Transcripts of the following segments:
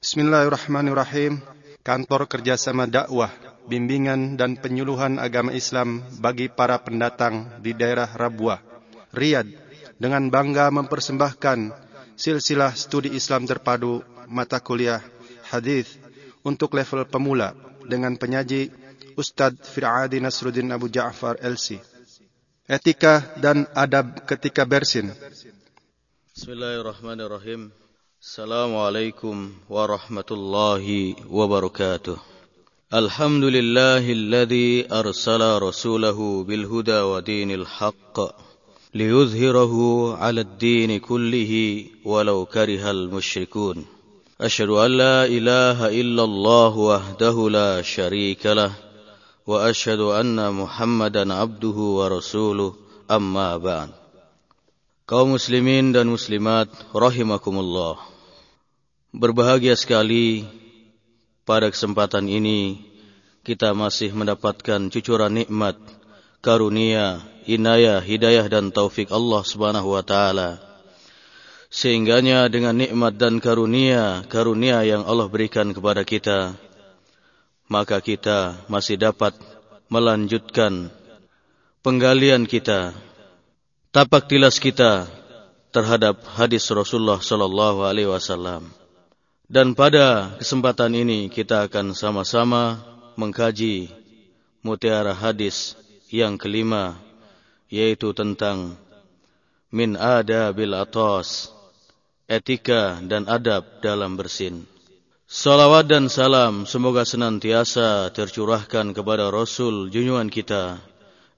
Bismillahirrahmanirrahim. Kantor Kerjasama Dakwah, Bimbingan dan Penyuluhan Agama Islam bagi para pendatang di daerah Rabuah, Riyadh, dengan bangga mempersembahkan silsilah studi Islam terpadu mata kuliah hadis untuk level pemula dengan penyaji Ustadz Fir'adi Nasruddin Abu Ja'far LC. Etika dan adab ketika bersin. Bismillahirrahmanirrahim. Assalamualaikum warahmatullahi wabarakatuh. الحمد لله الذي أرسل رسوله بالهدى ودين الحق ليظهره على الدين كله ولو كره المشركون أشهد أن لا إله إلا الله وحده لا شريك له وأشهد أن محمدا عبده ورسوله أما بعد kaum muslimin dan muslimat rahimakumullah berbahagia sekali pada kesempatan ini kita masih mendapatkan cucuran nikmat, karunia, inayah, hidayah dan taufik Allah Subhanahu wa taala. Sehingganya dengan nikmat dan karunia, karunia yang Allah berikan kepada kita, maka kita masih dapat melanjutkan penggalian kita, tapak tilas kita terhadap hadis Rasulullah sallallahu alaihi wasallam. Dan pada kesempatan ini kita akan sama-sama mengkaji mutiara hadis yang kelima yaitu tentang min adabil atas etika dan adab dalam bersin. Salawat dan salam semoga senantiasa tercurahkan kepada Rasul junjungan kita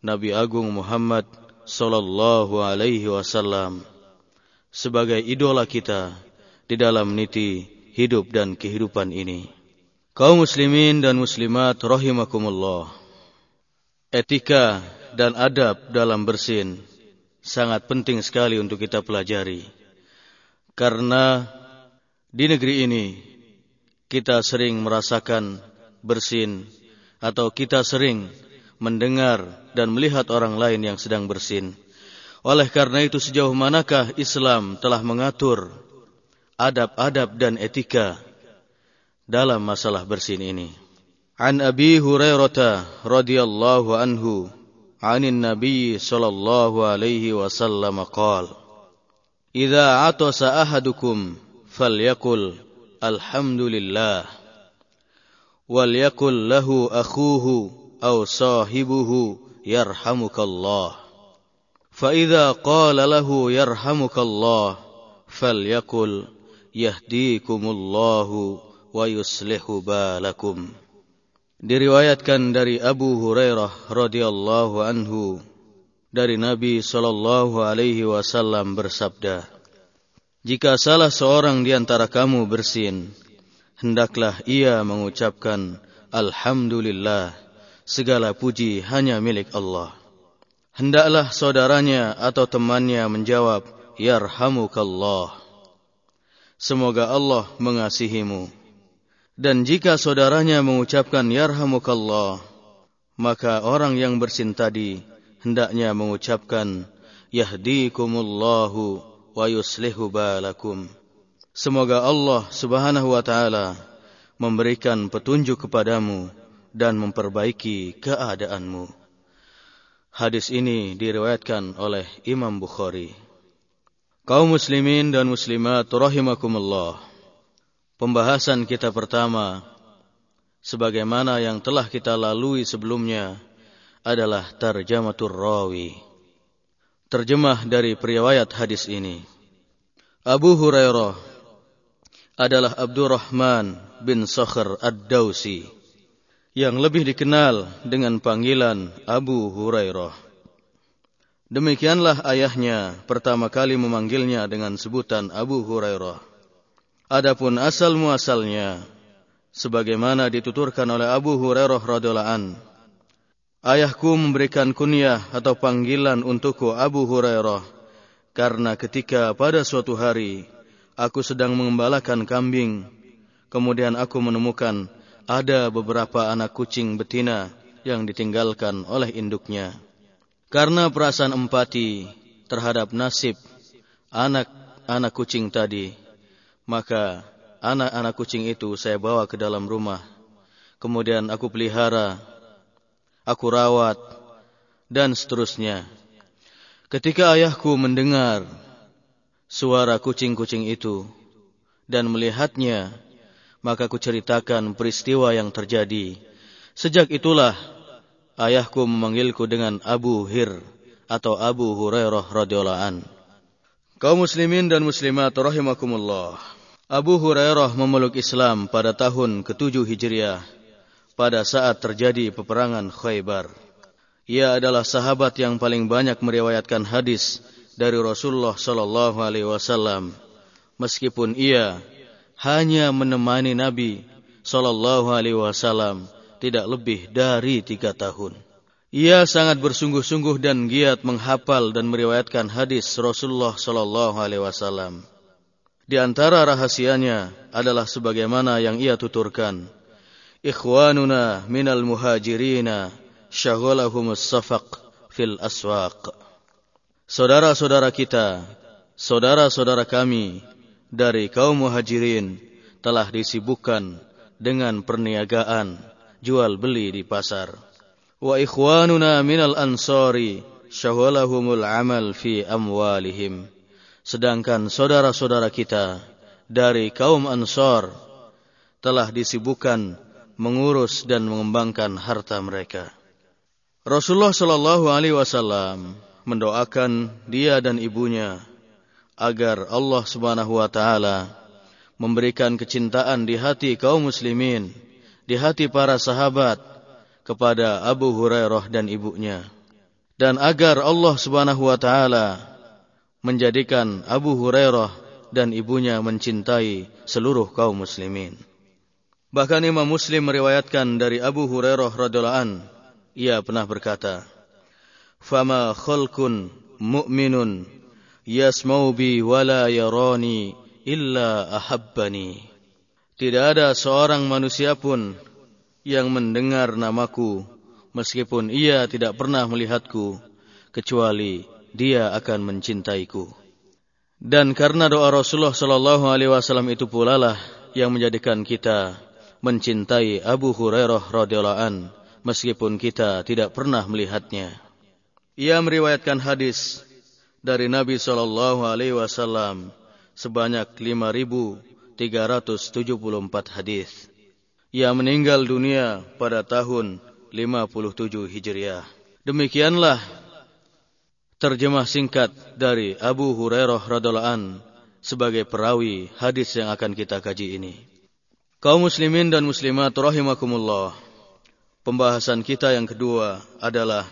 Nabi Agung Muhammad sallallahu alaihi wasallam sebagai idola kita di dalam niti hidup dan kehidupan ini. Kaum muslimin dan muslimat rahimakumullah. Etika dan adab dalam bersin sangat penting sekali untuk kita pelajari. Karena di negeri ini kita sering merasakan bersin atau kita sering mendengar dan melihat orang lain yang sedang bersin. Oleh karena itu sejauh manakah Islam telah mengatur adab-adab dan etika dalam masalah bersin ini. An Abi Hurairah radhiyallahu anhu anin Nabi sallallahu alaihi wasallam qala Idza atasa ahadukum falyakul alhamdulillah walyakul lahu akhuhu أو صاحبه يرحمك الله فإذا قال له يرحمك الله فليقل yahdikumullahu wa yuslihu balakum. Diriwayatkan dari Abu Hurairah radhiyallahu anhu dari Nabi sallallahu alaihi wasallam bersabda, "Jika salah seorang di antara kamu bersin, hendaklah ia mengucapkan alhamdulillah, segala puji hanya milik Allah." Hendaklah saudaranya atau temannya menjawab, "Yarhamukallah." Semoga Allah mengasihimu. Dan jika saudaranya mengucapkan yarhamukallah, maka orang yang bersin tadi hendaknya mengucapkan yahdikumullahu wa yuslihu balakum. Semoga Allah Subhanahu wa taala memberikan petunjuk kepadamu dan memperbaiki keadaanmu. Hadis ini diriwayatkan oleh Imam Bukhari. Kaum muslimin dan muslimat rahimakumullah. Pembahasan kita pertama sebagaimana yang telah kita lalui sebelumnya adalah tarjamatur rawi. Terjemah dari periwayat hadis ini. Abu Hurairah adalah Abdurrahman bin Sakhr Ad-Dausi yang lebih dikenal dengan panggilan Abu Hurairah. Demikianlah ayahnya pertama kali memanggilnya dengan sebutan Abu Hurairah. Adapun asal muasalnya sebagaimana dituturkan oleh Abu Hurairah radhiyallahu an. Ayahku memberikan kunyah atau panggilan untukku Abu Hurairah karena ketika pada suatu hari aku sedang mengembalakan kambing kemudian aku menemukan ada beberapa anak kucing betina yang ditinggalkan oleh induknya. Karena perasaan empati terhadap nasib anak-anak kucing tadi, maka anak-anak kucing itu saya bawa ke dalam rumah. Kemudian aku pelihara, aku rawat, dan seterusnya. Ketika ayahku mendengar suara kucing-kucing itu dan melihatnya, maka aku ceritakan peristiwa yang terjadi. Sejak itulah ayahku memanggilku dengan Abu Hir atau Abu Hurairah radhiyallahu an. Kaum muslimin dan muslimat rahimakumullah. Abu Hurairah memeluk Islam pada tahun ke-7 Hijriah pada saat terjadi peperangan Khaybar. Ia adalah sahabat yang paling banyak meriwayatkan hadis dari Rasulullah sallallahu alaihi wasallam. Meskipun ia hanya menemani Nabi sallallahu alaihi wasallam tidak lebih dari tiga tahun. Ia sangat bersungguh-sungguh dan giat menghafal dan meriwayatkan hadis Rasulullah sallallahu alaihi wasallam. Di antara rahasianya adalah sebagaimana yang ia tuturkan. Ikhwanuna minal muhajirina syaghalahum safaq fil aswaq. Saudara-saudara kita, saudara-saudara kami dari kaum muhajirin telah disibukkan dengan perniagaan jual beli di pasar. Wa ikhwanuna minal ansari syaghalahumul amal fi amwalihim. Sedangkan saudara-saudara kita dari kaum Ansar telah disibukkan mengurus dan mengembangkan harta mereka. Rasulullah Shallallahu Alaihi Wasallam mendoakan dia dan ibunya agar Allah Subhanahu Wa Taala memberikan kecintaan di hati kaum muslimin, di hati para sahabat kepada Abu Hurairah dan ibunya, dan agar Allah Subhanahu Wa Taala menjadikan Abu Hurairah dan ibunya mencintai seluruh kaum muslimin. Bahkan Imam Muslim meriwayatkan dari Abu Hurairah radhiallahu an ia pernah berkata, "Fama khalqun mu'minun yasma'u bi wala yarani illa ahabbani." Tidak ada seorang manusia pun yang mendengar namaku meskipun ia tidak pernah melihatku kecuali dia akan mencintaiku. Dan karena doa Rasulullah sallallahu alaihi wasallam itu pula lah yang menjadikan kita mencintai Abu Hurairah radhiyallahu anhu meskipun kita tidak pernah melihatnya. Ia meriwayatkan hadis dari Nabi Shallallahu Alaihi Wasallam sebanyak 5.374 hadis. Ia meninggal dunia pada tahun 57 Hijriah. Demikianlah terjemah singkat dari Abu Hurairah radhiallahu an sebagai perawi hadis yang akan kita kaji ini. Kaum muslimin dan muslimat rahimakumullah. Pembahasan kita yang kedua adalah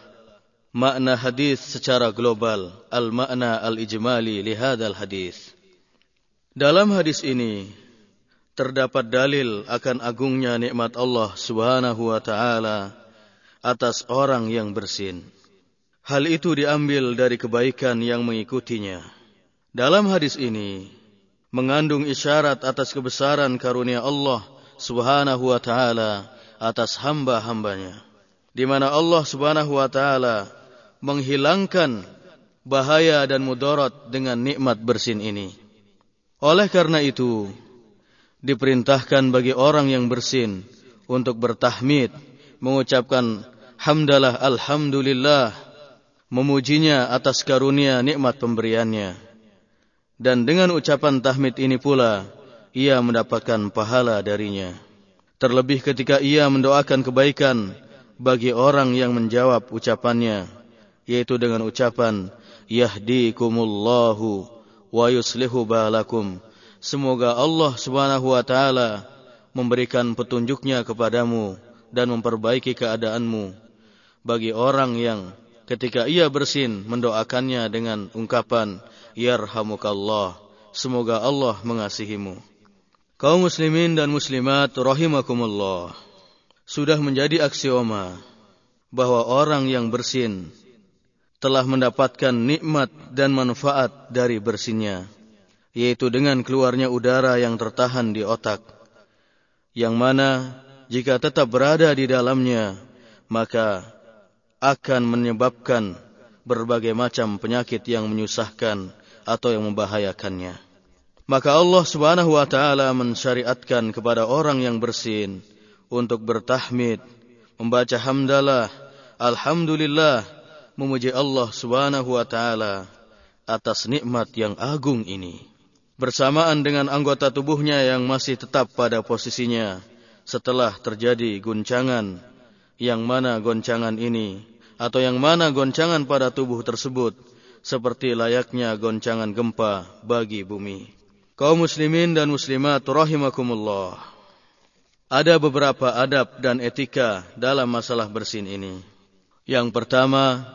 makna hadis secara global, al-makna al-ijmali li hadzal hadis. Dalam hadis ini terdapat dalil akan agungnya nikmat Allah Subhanahu wa taala atas orang yang bersin. Hal itu diambil dari kebaikan yang mengikutinya. Dalam hadis ini mengandung isyarat atas kebesaran karunia Allah Subhanahu wa taala atas hamba-hambanya. Di mana Allah subhanahu wa ta'ala menghilangkan bahaya dan mudarat dengan nikmat bersin ini. Oleh karena itu, diperintahkan bagi orang yang bersin untuk bertahmid, mengucapkan hamdalah alhamdulillah, memujinya atas karunia nikmat pemberiannya. Dan dengan ucapan tahmid ini pula, ia mendapatkan pahala darinya. Terlebih ketika ia mendoakan kebaikan bagi orang yang menjawab ucapannya, yaitu dengan ucapan Yahdikumullahu wa yuslihu balakum. Semoga Allah Subhanahu wa taala memberikan petunjuknya kepadamu dan memperbaiki keadaanmu. Bagi orang yang ketika ia bersin mendoakannya dengan ungkapan Yarhamukallah. Semoga Allah mengasihimu. Kaum muslimin dan muslimat rahimakumullah. Sudah menjadi aksioma bahwa orang yang bersin telah mendapatkan nikmat dan manfaat dari bersinnya, yaitu dengan keluarnya udara yang tertahan di otak, yang mana jika tetap berada di dalamnya, maka akan menyebabkan berbagai macam penyakit yang menyusahkan atau yang membahayakannya. Maka Allah Subhanahu wa taala mensyariatkan kepada orang yang bersin untuk bertahmid, membaca hamdalah, alhamdulillah, memuji Allah Subhanahu wa taala atas nikmat yang agung ini. Bersamaan dengan anggota tubuhnya yang masih tetap pada posisinya setelah terjadi guncangan yang mana goncangan ini atau yang mana goncangan pada tubuh tersebut seperti layaknya goncangan gempa bagi bumi. Kaum muslimin dan muslimat rahimakumullah. Ada beberapa adab dan etika dalam masalah bersin ini. Yang pertama,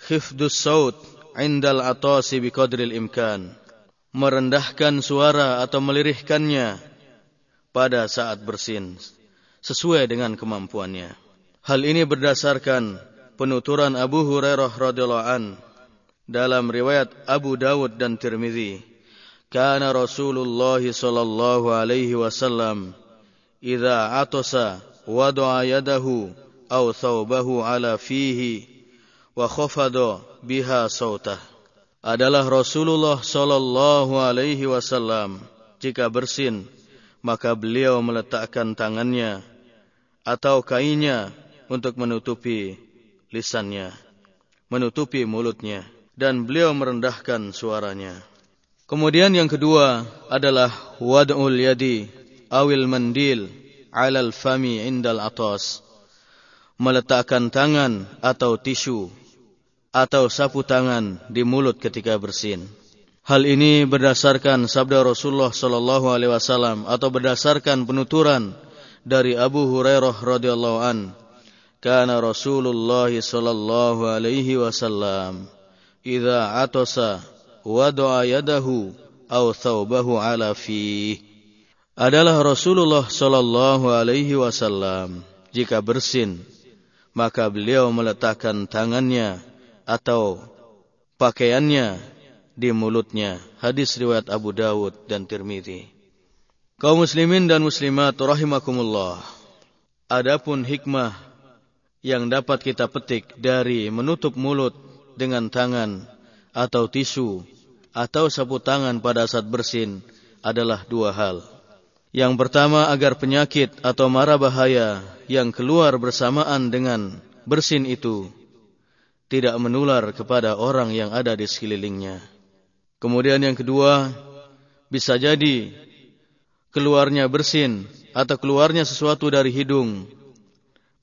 khifdus saut indal atasi biqadril imkan. Merendahkan suara atau melirihkannya pada saat bersin sesuai dengan kemampuannya. Hal ini berdasarkan penuturan Abu Hurairah radhiyallahu an dalam riwayat Abu Dawud dan Tirmizi. Kana Rasulullah sallallahu alaihi wasallam idza atasa wada'a yadahu aw thawbahu ala fihi wa khafada biha sautah. Adalah Rasulullah sallallahu alaihi wasallam jika bersin maka beliau meletakkan tangannya atau kainnya untuk menutupi lisannya, menutupi mulutnya, dan beliau merendahkan suaranya. Kemudian yang kedua adalah wad'ul yadi awil mandil alal fami indal atas. Meletakkan tangan atau tisu atau sapu tangan di mulut ketika bersin. Hal ini berdasarkan sabda Rasulullah sallallahu alaihi wasallam atau berdasarkan penuturan dari Abu Hurairah radhiyallahu an kana Rasulullah sallallahu alaihi wasallam idza atasa wada'a yadahu aw thawbahu ala fi adalah Rasulullah sallallahu alaihi wasallam jika bersin maka beliau meletakkan tangannya atau pakaiannya di mulutnya hadis riwayat Abu Dawud dan Tirmizi Kaum muslimin dan muslimat rahimakumullah. Adapun hikmah yang dapat kita petik dari menutup mulut dengan tangan atau tisu atau sapu tangan pada saat bersin adalah dua hal. Yang pertama agar penyakit atau mara bahaya yang keluar bersamaan dengan bersin itu tidak menular kepada orang yang ada di sekelilingnya. Kemudian yang kedua, bisa jadi keluarnya bersin atau keluarnya sesuatu dari hidung.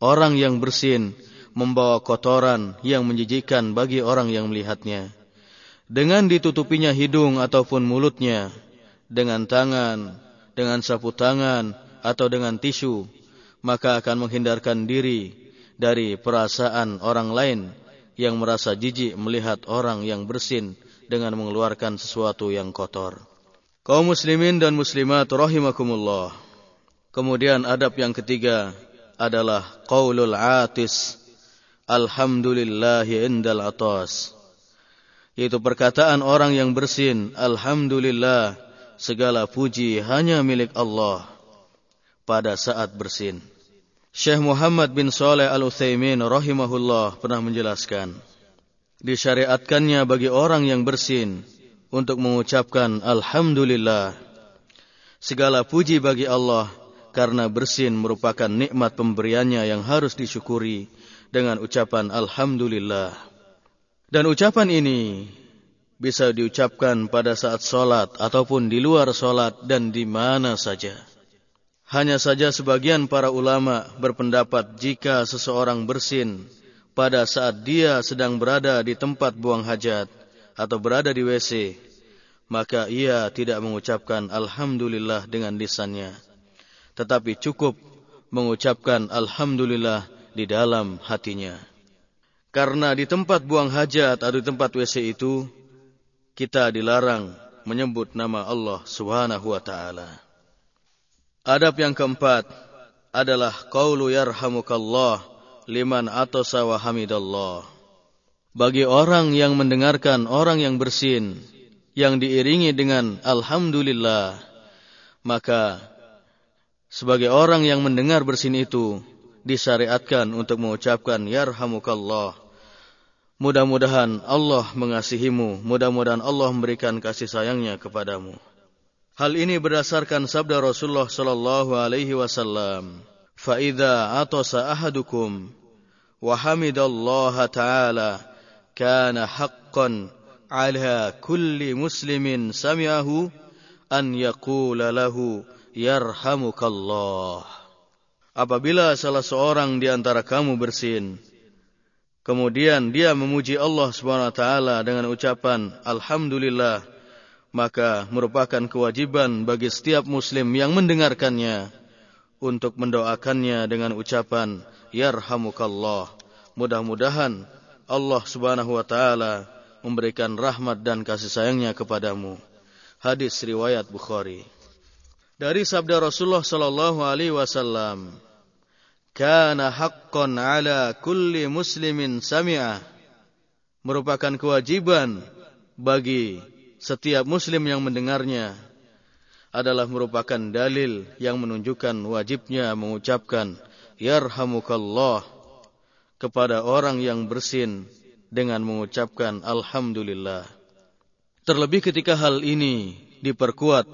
Orang yang bersin membawa kotoran yang menjijikan bagi orang yang melihatnya. Dengan ditutupinya hidung ataupun mulutnya dengan tangan, dengan sapu tangan atau dengan tisu, maka akan menghindarkan diri dari perasaan orang lain yang merasa jijik melihat orang yang bersin dengan mengeluarkan sesuatu yang kotor. Kaum muslimin dan muslimat rahimakumullah. Kemudian adab yang ketiga adalah qaulul atis alhamdulillahi indal atas. Yaitu perkataan orang yang bersin, alhamdulillah segala puji hanya milik Allah pada saat bersin. Syekh Muhammad bin Saleh Al-Utsaimin rahimahullah pernah menjelaskan, disyariatkannya bagi orang yang bersin untuk mengucapkan Alhamdulillah. Segala puji bagi Allah karena bersin merupakan nikmat pemberiannya yang harus disyukuri dengan ucapan Alhamdulillah. Dan ucapan ini bisa diucapkan pada saat sholat ataupun di luar sholat dan di mana saja. Hanya saja sebagian para ulama berpendapat jika seseorang bersin pada saat dia sedang berada di tempat buang hajat, atau berada di WC, maka ia tidak mengucapkan Alhamdulillah dengan lisannya. Tetapi cukup mengucapkan Alhamdulillah di dalam hatinya. Karena di tempat buang hajat atau di tempat WC itu, kita dilarang menyebut nama Allah subhanahu wa ta'ala. Adab yang keempat adalah qaulu yarhamukallah liman atasa wa hamidallah bagi orang yang mendengarkan orang yang bersin yang diiringi dengan alhamdulillah maka sebagai orang yang mendengar bersin itu disyariatkan untuk mengucapkan yarhamukallah mudah-mudahan Allah mengasihimu. Mudah-mudahan Allah memberikan kasih sayangnya kepadamu. Hal ini berdasarkan sabda Rasulullah sallallahu alaihi wasallam, "Fa idza atasa ahadukum wa hamidallaha ta'ala kana haqqan 'ala kulli muslimin sami'ahu an yaqula lahu yarhamukallah." Apabila salah seorang di antara kamu bersin, kemudian dia memuji Allah Subhanahu wa taala dengan ucapan alhamdulillah, maka merupakan kewajiban bagi setiap muslim yang mendengarkannya untuk mendoakannya dengan ucapan yarhamukallah. Mudah-mudahan Allah Subhanahu wa taala memberikan rahmat dan kasih sayangnya kepadamu. Hadis riwayat Bukhari. Dari sabda Rasulullah sallallahu alaihi wasallam, kana haqqan ala kulli muslimin sami'ah merupakan kewajiban bagi setiap muslim yang mendengarnya. Adalah merupakan dalil yang menunjukkan wajibnya mengucapkan yarhamukallah kepada orang yang bersin dengan mengucapkan alhamdulillah. Terlebih ketika hal ini diperkuat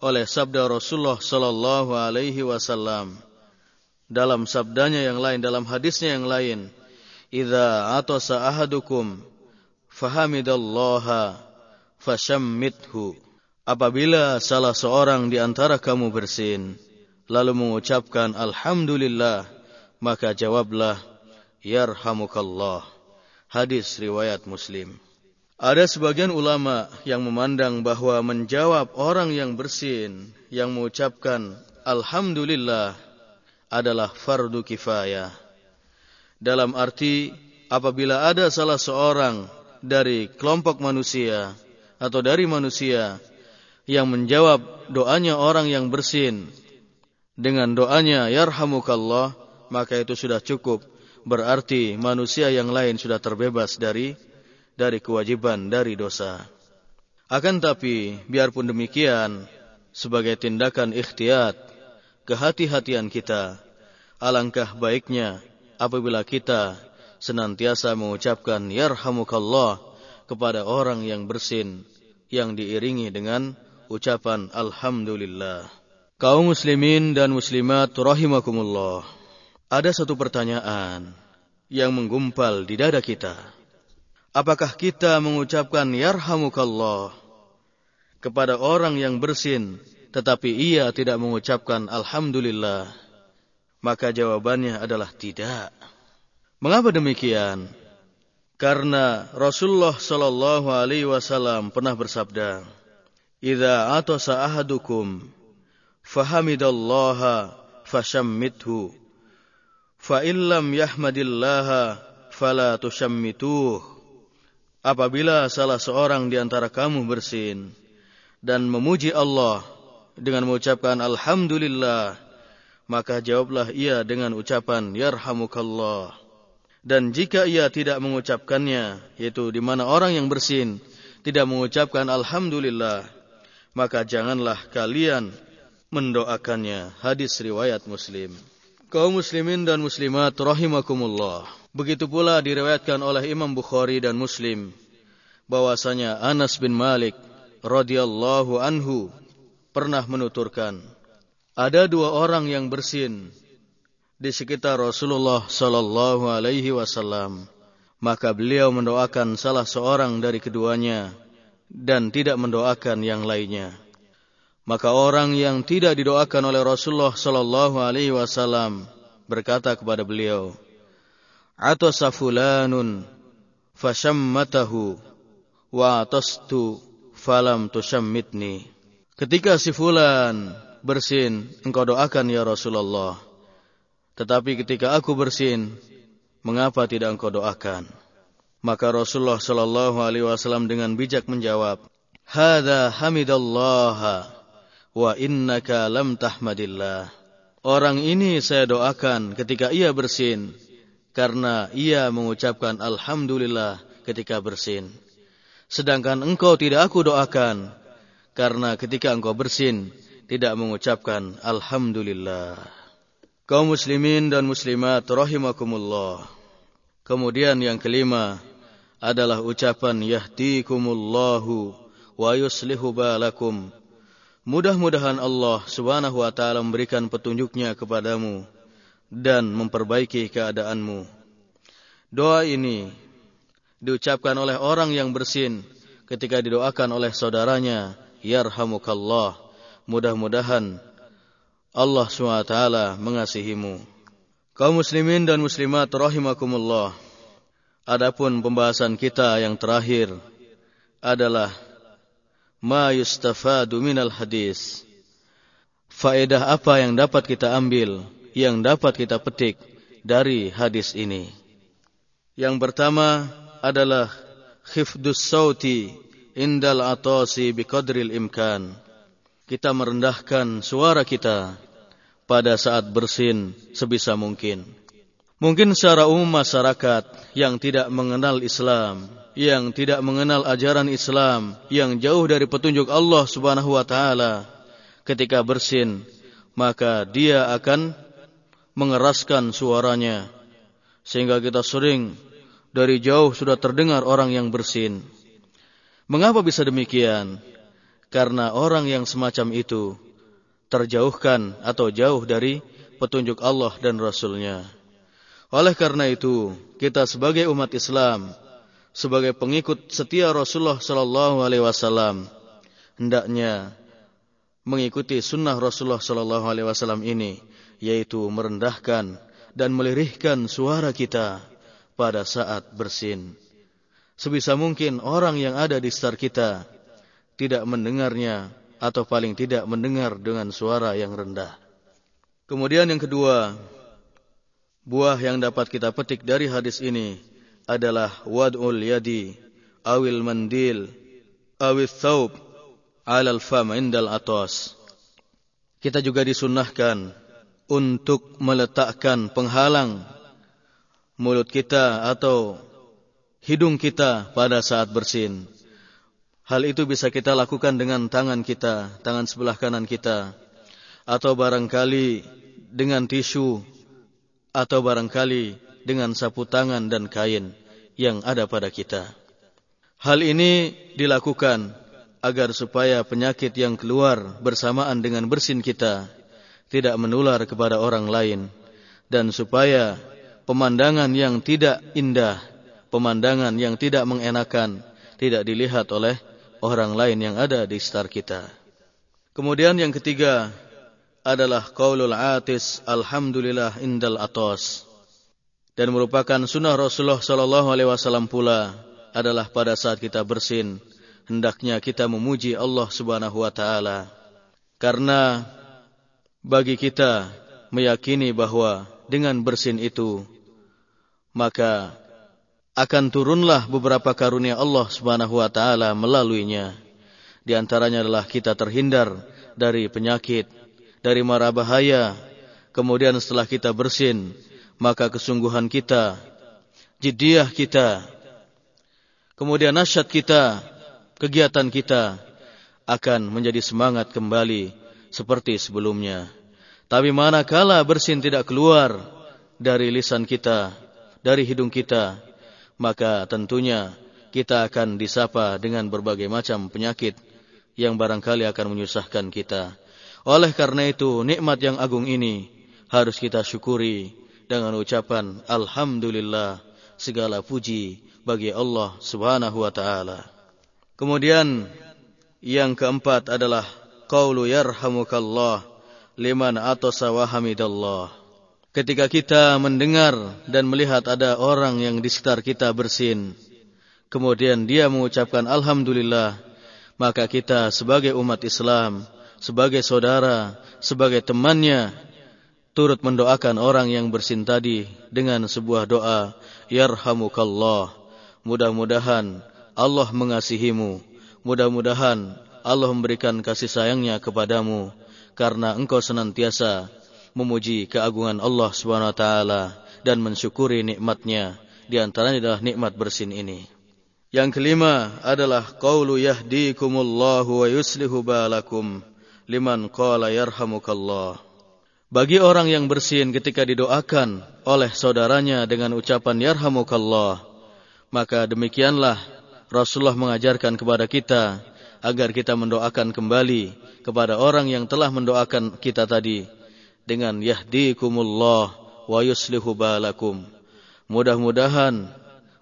oleh sabda Rasulullah sallallahu alaihi wasallam dalam sabdanya yang lain, dalam hadisnya yang lain. Idza atasa ahadukum fahamidallaha fashammithu. Apabila salah seorang di antara kamu bersin, lalu mengucapkan Alhamdulillah, maka jawablah, Yarhamukallah. Hadis riwayat Muslim. Ada sebagian ulama yang memandang bahwa menjawab orang yang bersin, yang mengucapkan Alhamdulillah, adalah fardu kifayah. Dalam arti apabila ada salah seorang dari kelompok manusia atau dari manusia yang menjawab doanya orang yang bersin dengan doanya yarhamukallah maka itu sudah cukup berarti manusia yang lain sudah terbebas dari dari kewajiban dari dosa akan tapi biarpun demikian sebagai tindakan ikhtiyat kehati-hatian kita, alangkah baiknya apabila kita senantiasa mengucapkan yarhamukallah kepada orang yang bersin yang diiringi dengan ucapan alhamdulillah. Kaum muslimin dan muslimat rahimakumullah. Ada satu pertanyaan yang menggumpal di dada kita. Apakah kita mengucapkan yarhamukallah kepada orang yang bersin tetapi ia tidak mengucapkan alhamdulillah, maka jawabannya adalah tidak. Mengapa demikian? Karena Rasulullah sallallahu alaihi wasallam pernah bersabda, "Idza atasa ahadukum fahamidallaha fashammithu, fa illam yahmadillaha fala tushammituh." Apabila salah seorang di antara kamu bersin dan memuji Allah dengan mengucapkan alhamdulillah, maka jawablah ia dengan ucapan yarhamukallah. Dan jika ia tidak mengucapkannya, yaitu di mana orang yang bersin tidak mengucapkan alhamdulillah, maka janganlah kalian mendoakannya. Hadis riwayat Muslim. Kaum muslimin dan muslimat rahimakumullah. Begitu pula diriwayatkan oleh Imam Bukhari dan Muslim bahwasanya Anas bin Malik radhiyallahu anhu pernah menuturkan, ada dua orang yang bersin di sekitar Rasulullah sallallahu alaihi wasallam. Maka beliau mendoakan salah seorang dari keduanya dan tidak mendoakan yang lainnya. Maka orang yang tidak didoakan oleh Rasulullah sallallahu alaihi wasallam berkata kepada beliau, "Atasa fulanun fashammatahu wa atastu falam tushammitni." Ketika si fulan bersin, engkau doakan ya Rasulullah. Tetapi ketika aku bersin, mengapa tidak engkau doakan? Maka Rasulullah sallallahu alaihi wasallam dengan bijak menjawab, "Hadza hamidallah wa innaka lam tahmadillah." Orang ini saya doakan ketika ia bersin karena ia mengucapkan alhamdulillah ketika bersin. Sedangkan engkau tidak aku doakan karena ketika engkau bersin tidak mengucapkan alhamdulillah. Kaum muslimin dan muslimat rahimakumullah. Kemudian yang kelima adalah ucapan yahdikumullahu wa yuslihu balakum Mudah-mudahan Allah Subhanahu wa taala memberikan petunjuknya kepadamu dan memperbaiki keadaanmu. Doa ini diucapkan oleh orang yang bersin ketika didoakan oleh saudaranya, yarhamukallah. Mudah-mudahan Allah SWT mengasihimu. Kaum muslimin dan muslimat rahimakumullah. Adapun pembahasan kita yang terakhir adalah ma yustafadu minal hadis. Faedah apa yang dapat kita ambil, yang dapat kita petik dari hadis ini? Yang pertama adalah khifdus sauti indal atasi biqadril imkan. Kita merendahkan suara kita pada saat bersin sebisa mungkin. Mungkin secara umum masyarakat yang tidak mengenal Islam, yang tidak mengenal ajaran Islam, yang jauh dari petunjuk Allah Subhanahu wa taala, ketika bersin, maka dia akan mengeraskan suaranya sehingga kita sering dari jauh sudah terdengar orang yang bersin. Mengapa bisa demikian? Karena orang yang semacam itu terjauhkan atau jauh dari petunjuk Allah dan Rasulnya. Oleh karena itu, kita sebagai umat Islam, sebagai pengikut setia Rasulullah Sallallahu Alaihi Wasallam, hendaknya mengikuti sunnah Rasulullah Sallallahu Alaihi Wasallam ini, yaitu merendahkan dan melirihkan suara kita pada saat bersin. Sebisa mungkin orang yang ada di sekitar kita tidak mendengarnya atau paling tidak mendengar dengan suara yang rendah. Kemudian yang kedua, buah yang dapat kita petik dari hadis ini adalah wad'ul yadi awil mandil awil thawb alal fam indal atas. Kita juga disunnahkan untuk meletakkan penghalang mulut kita atau hidung kita pada saat bersin. Hal itu bisa kita lakukan dengan tangan kita, tangan sebelah kanan kita, atau barangkali dengan tisu, atau barangkali dengan sapu tangan dan kain yang ada pada kita. Hal ini dilakukan agar supaya penyakit yang keluar bersamaan dengan bersin kita tidak menular kepada orang lain dan supaya pemandangan yang tidak indah, pemandangan yang tidak mengenakan tidak dilihat oleh orang lain yang ada di sekitar kita. Kemudian yang ketiga adalah qaulul atis alhamdulillah indal atos. Dan merupakan sunnah Rasulullah sallallahu alaihi wasallam pula adalah pada saat kita bersin hendaknya kita memuji Allah Subhanahu wa taala. Karena bagi kita meyakini bahwa dengan bersin itu maka akan turunlah beberapa karunia Allah Subhanahu wa taala melaluinya. Di antaranya adalah kita terhindar dari penyakit, dari mara bahaya. Kemudian setelah kita bersin, maka kesungguhan kita, jiddiah kita, kemudian nasyat kita, kegiatan kita akan menjadi semangat kembali seperti sebelumnya. Tapi manakala bersin tidak keluar dari lisan kita, dari hidung kita, maka tentunya kita akan disapa dengan berbagai macam penyakit yang barangkali akan menyusahkan kita. Oleh karena itu, nikmat yang agung ini harus kita syukuri dengan ucapan Alhamdulillah segala puji bagi Allah subhanahu wa ta'ala. Kemudian yang keempat adalah Qaulu yarhamukallah liman atasa wa hamidallah. Ketika kita mendengar dan melihat ada orang yang di sekitar kita bersin, kemudian dia mengucapkan Alhamdulillah, maka kita sebagai umat Islam, sebagai saudara, sebagai temannya, turut mendoakan orang yang bersin tadi dengan sebuah doa, Yarhamukallah. Mudah-mudahan Allah mengasihimu. Mudah-mudahan Allah memberikan kasih sayangnya kepadamu karena engkau senantiasa memuji keagungan Allah Subhanahu wa taala dan mensyukuri nikmatnya di antaranya adalah nikmat bersin ini. Yang kelima adalah qaulu yahdikumullahu wa yuslihu balakum liman qala yarhamukallah. Bagi orang yang bersin ketika didoakan oleh saudaranya dengan ucapan yarhamukallah, maka demikianlah Rasulullah mengajarkan kepada kita agar kita mendoakan kembali kepada orang yang telah mendoakan kita tadi dengan yahdikumullah wa yuslihu balakum. Mudah-mudahan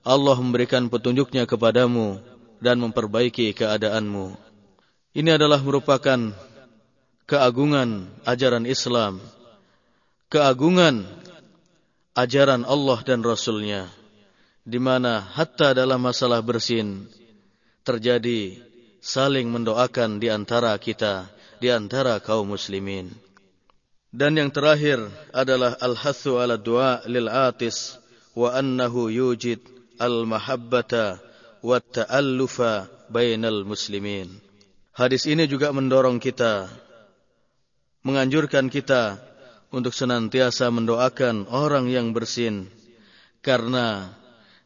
Allah memberikan petunjuknya kepadamu dan memperbaiki keadaanmu. Ini adalah merupakan keagungan ajaran Islam, keagungan ajaran Allah dan Rasulnya, di mana hatta dalam masalah bersin terjadi saling mendoakan di antara kita, di antara kaum muslimin. Dan yang terakhir adalah al-hathu ala du'a lil atis wa annahu yujid al-mahabbata wa ta'allufa bainal muslimin. Hadis ini juga mendorong kita, menganjurkan kita untuk senantiasa mendoakan orang yang bersin. Karena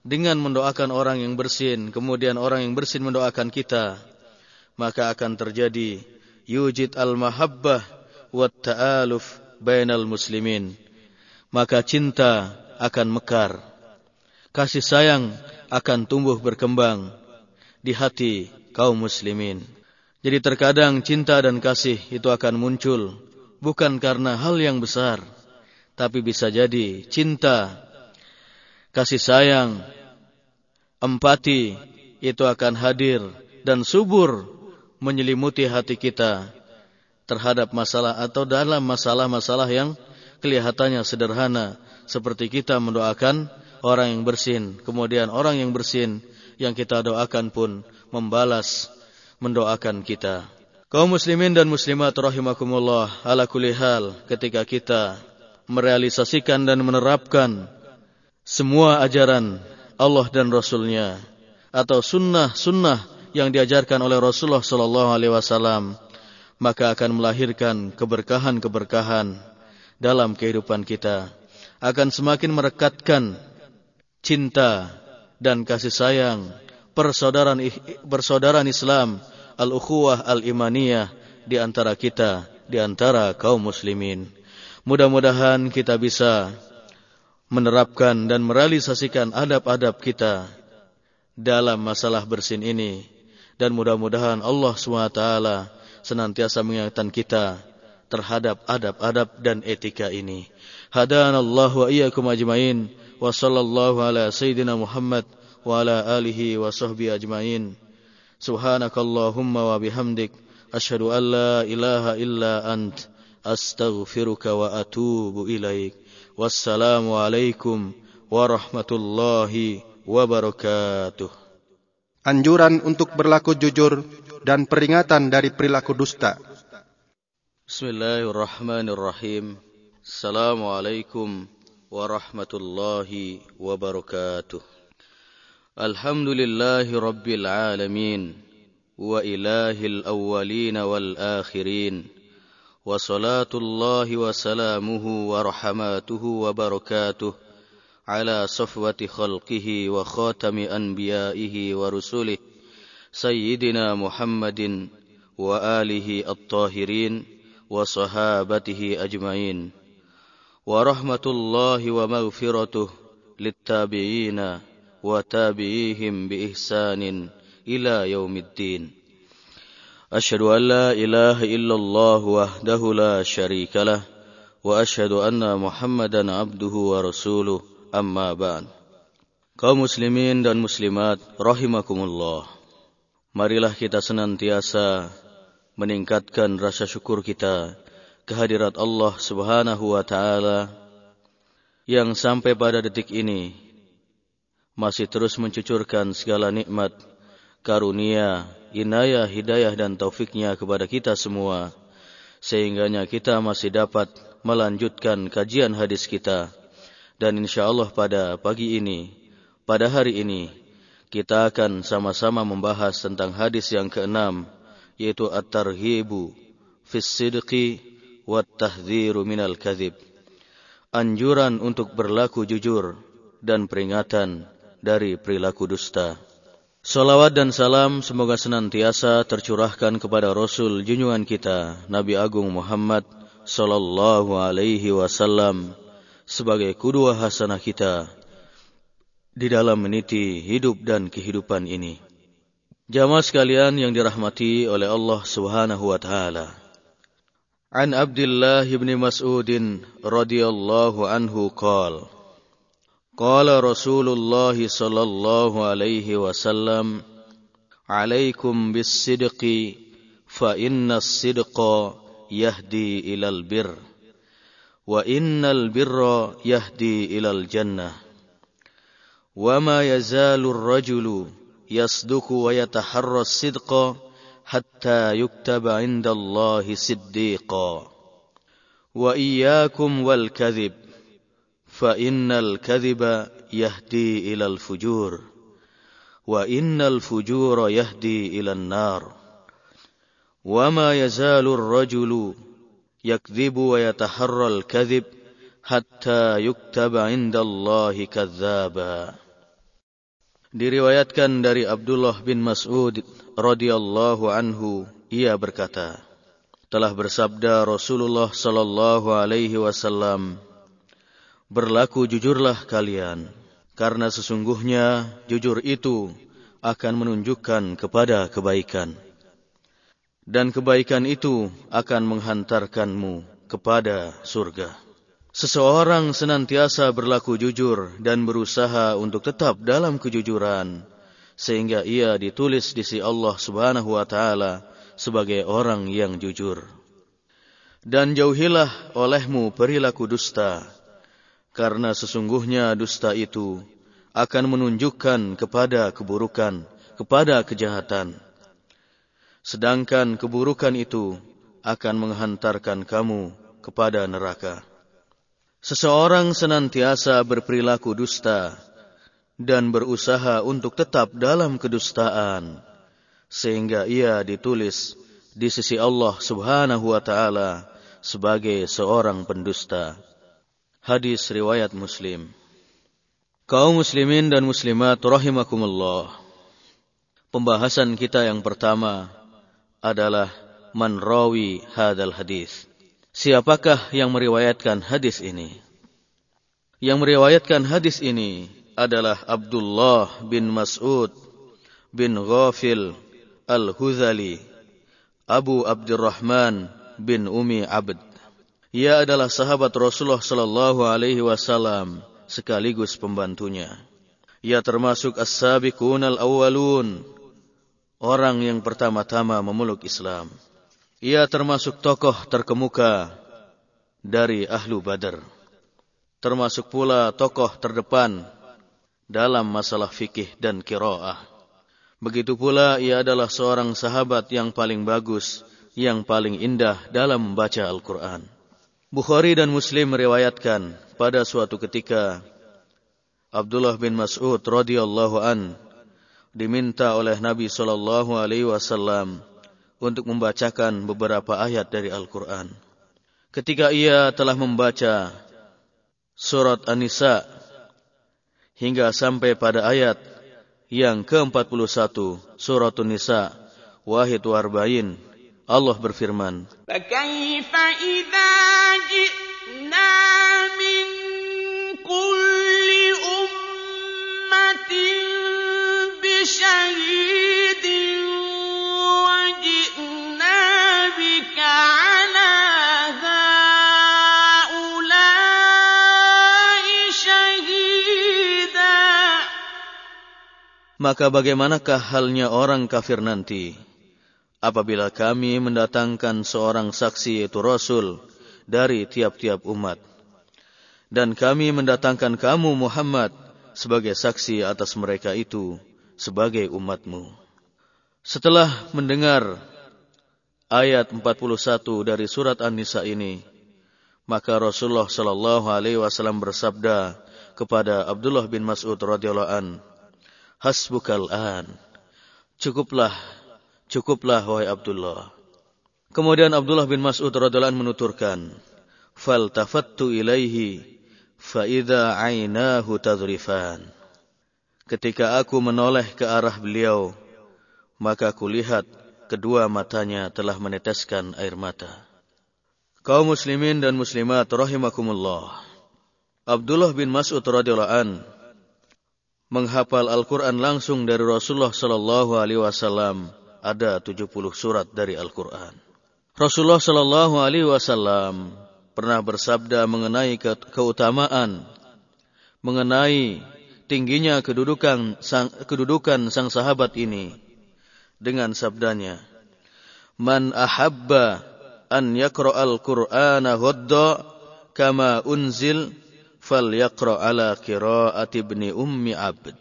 dengan mendoakan orang yang bersin, kemudian orang yang bersin mendoakan kita, maka akan terjadi yujid al-mahabbah muslimin. Maka cinta akan mekar. Kasih sayang akan tumbuh berkembang di hati kaum muslimin. Jadi terkadang cinta dan kasih itu akan muncul bukan karena hal yang besar, tapi bisa jadi cinta, kasih sayang, empati itu akan hadir dan subur menyelimuti hati kita terhadap masalah atau dalam masalah-masalah yang kelihatannya sederhana. Seperti kita mendoakan orang yang bersin kemudian orang yang bersin yang kita doakan pun membalas mendoakan kita. Kaum muslimin dan muslimat rahimakumullah ala kulli hal ketika kita merealisasikan dan menerapkan semua ajaran Allah dan Rasulnya atau sunnah-sunnah yang diajarkan oleh Rasulullah Sallallahu Alaihi Wasallam, maka akan melahirkan keberkahan-keberkahan dalam kehidupan kita, akan semakin merekatkan cinta dan kasih sayang persaudaraan persaudaraan Islam al-ukhuwah al-imaniyah di antara kita, di antara kaum muslimin. Mudah-mudahan kita bisa menerapkan dan merealisasikan adab-adab kita dalam masalah bersin ini dan mudah-mudahan Allah SWT senantiasa mengingatkan kita terhadap adab-adab dan etika ini. Hadan Allah wa iyyakum ajmain wa sallallahu ala sayyidina Muhammad wa ala alihi wa sahbihi ajmain. Subhanakallahumma wa bihamdik asyhadu an la ilaha illa ant astaghfiruka wa atubu ilaik. Wassalamu alaikum warahmatullahi wabarakatuh anjuran untuk berlaku jujur dan peringatan dari perilaku dusta. Bismillahirrahmanirrahim. Assalamualaikum warahmatullahi wabarakatuh. Alhamdulillahi rabbil alamin wa ilahil awwalin wal akhirin. Wa salatullahi wa salamuhu wa rahmatuhu wa barakatuh على صفوة خلقه وخاتم أنبيائه ورسله سيدنا محمد وآله الطاهرين وصحابته أجمعين ورحمة الله ومغفرته للتابعين وتابعيهم بإحسان إلى يوم الدين أشهد أن لا إله إلا الله وحده لا شريك له وأشهد أن محمدا عبده ورسوله Amma ba'd. Kaum muslimin dan muslimat rahimakumullah. Marilah kita senantiasa meningkatkan rasa syukur kita kehadirat Allah Subhanahu wa taala yang sampai pada detik ini masih terus mencucurkan segala nikmat, karunia, inayah, hidayah dan taufiknya kepada kita semua sehingganya kita masih dapat melanjutkan kajian hadis kita. Dan insya Allah pada pagi ini, pada hari ini, kita akan sama-sama membahas tentang hadis yang keenam, yaitu At-Tarhibu Fis Sidqi Wat Tahdhiru Minal Kadhib. Anjuran untuk berlaku jujur dan peringatan dari perilaku dusta. Salawat dan salam semoga senantiasa tercurahkan kepada Rasul junjungan kita, Nabi Agung Muhammad sallallahu alaihi wasallam sebagai kedua hasanah kita di dalam meniti hidup dan kehidupan ini. Jamaah sekalian yang dirahmati oleh Allah Subhanahu wa taala. An Abdullah bin Mas'ud radhiyallahu anhu qala Qala Rasulullah sallallahu alaihi wasallam Alaikum bis-sidqi fa inna as-sidqa yahdi ilal bir wa innal birra yahdi ilal jannah ma yazalu ar-rajulu يصدق ويتحرى الصدق حتى يكتب عند الله صديقا. وإياكم والكذب فإن الكذب يهدي إلى الفجور وإن الفجور يهدي إلى النار. وما يزال الرجل يكذب ويتحرى الكذب حتى يكتب عند الله كذابا. Diriwayatkan dari Abdullah bin Mas'ud radhiyallahu anhu ia berkata telah bersabda Rasulullah sallallahu alaihi wasallam Berlaku jujurlah kalian karena sesungguhnya jujur itu akan menunjukkan kepada kebaikan. Dan kebaikan itu akan menghantarkanmu kepada surga Seseorang senantiasa berlaku jujur dan berusaha untuk tetap dalam kejujuran sehingga ia ditulis di sisi Allah Subhanahu wa taala sebagai orang yang jujur. Dan jauhilah olehmu perilaku dusta karena sesungguhnya dusta itu akan menunjukkan kepada keburukan, kepada kejahatan. Sedangkan keburukan itu akan menghantarkan kamu kepada neraka. Seseorang senantiasa berperilaku dusta dan berusaha untuk tetap dalam kedustaan sehingga ia ditulis di sisi Allah Subhanahu wa taala sebagai seorang pendusta. Hadis riwayat Muslim. Kaum muslimin dan muslimat rahimakumullah. Pembahasan kita yang pertama adalah man rawi hadal hadis. Siapakah yang meriwayatkan hadis ini? Yang meriwayatkan hadis ini adalah Abdullah bin Mas'ud bin Ghafil Al-Huzali Abu Abdurrahman bin Umi Abd. Ia adalah sahabat Rasulullah sallallahu alaihi wasallam sekaligus pembantunya. Ia termasuk as-sabiqun al-awwalun, orang yang pertama-tama memeluk Islam. Ia termasuk tokoh terkemuka dari Ahlu Badar. Termasuk pula tokoh terdepan dalam masalah fikih dan kiroah. Begitu pula ia adalah seorang sahabat yang paling bagus, yang paling indah dalam membaca Al-Quran. Bukhari dan Muslim meriwayatkan pada suatu ketika Abdullah bin Mas'ud radhiyallahu an diminta oleh Nabi sallallahu alaihi wasallam untuk membacakan beberapa ayat dari Al-Quran. Ketika ia telah membaca surat An-Nisa hingga sampai pada ayat yang ke-41 surat An-Nisa wahid warbain Allah berfirman Maka bagaimanakah halnya orang kafir nanti? Apabila kami mendatangkan seorang saksi yaitu Rasul dari tiap-tiap umat. Dan kami mendatangkan kamu Muhammad sebagai saksi atas mereka itu sebagai umatmu. Setelah mendengar ayat 41 dari surat An-Nisa ini, maka Rasulullah Shallallahu alaihi wasallam bersabda kepada Abdullah bin Mas'ud radhiyallahu an, Hasbukal an. Cukuplah, cukuplah wahai Abdullah. Kemudian Abdullah bin Mas'ud radhiyallahu menuturkan, "Fal tafattu ilaihi fa idza ainahu tadrifan." Ketika aku menoleh ke arah beliau, maka kulihat kedua matanya telah meneteskan air mata. Kaum muslimin dan muslimat rahimakumullah. Abdullah bin Mas'ud radhiyallahu an menghafal Al-Quran langsung dari Rasulullah Sallallahu Alaihi Wasallam ada 70 surat dari Al-Quran. Rasulullah Sallallahu Alaihi Wasallam pernah bersabda mengenai keutamaan, mengenai tingginya kedudukan sang, kedudukan sang sahabat ini dengan sabdanya, "Man ahabba an yaqra'al Qur'ana ghadda kama unzil falyaqra' ala qira'ati ibni ummi abd."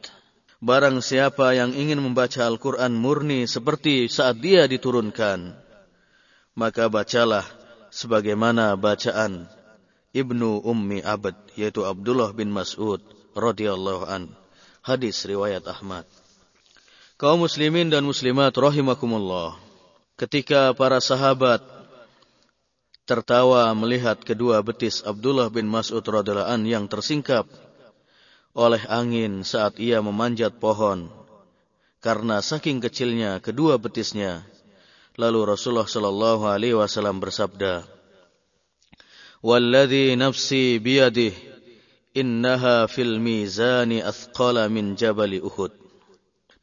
Barang siapa yang ingin membaca Al-Quran murni seperti saat dia diturunkan, maka bacalah sebagaimana bacaan Ibnu Ummi Abd yaitu Abdullah bin Mas'ud radhiyallahu an. Hadis riwayat Ahmad. Kaum muslimin dan muslimat rahimakumullah. Ketika para sahabat tertawa melihat kedua betis Abdullah bin Mas'ud radhiyallahu an yang tersingkap oleh angin saat ia memanjat pohon karena saking kecilnya kedua betisnya Lalu Rasulullah sallallahu alaihi wasallam bersabda, "Walladzi nafsi biyadihi innaha fil mizani athqala min jabali Uhud."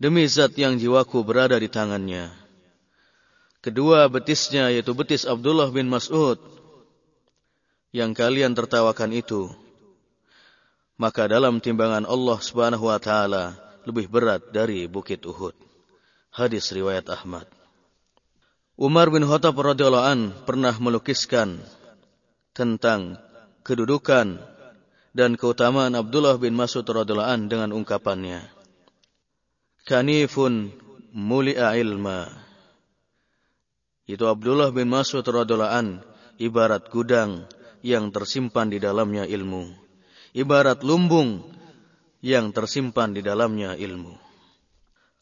Demi zat yang jiwaku berada di tangannya. Kedua betisnya yaitu betis Abdullah bin Mas'ud yang kalian tertawakan itu maka dalam timbangan Allah Subhanahu wa taala lebih berat dari bukit Uhud. Hadis riwayat Ahmad. Umar bin Khattab radhiyallahu an pernah melukiskan tentang kedudukan dan keutamaan Abdullah bin Mas'ud radhiyallahu an dengan ungkapannya. Kanifun muli'a ilma. Itu Abdullah bin Mas'ud radhiyallahu an ibarat gudang yang tersimpan di dalamnya ilmu. Ibarat lumbung yang tersimpan di dalamnya ilmu.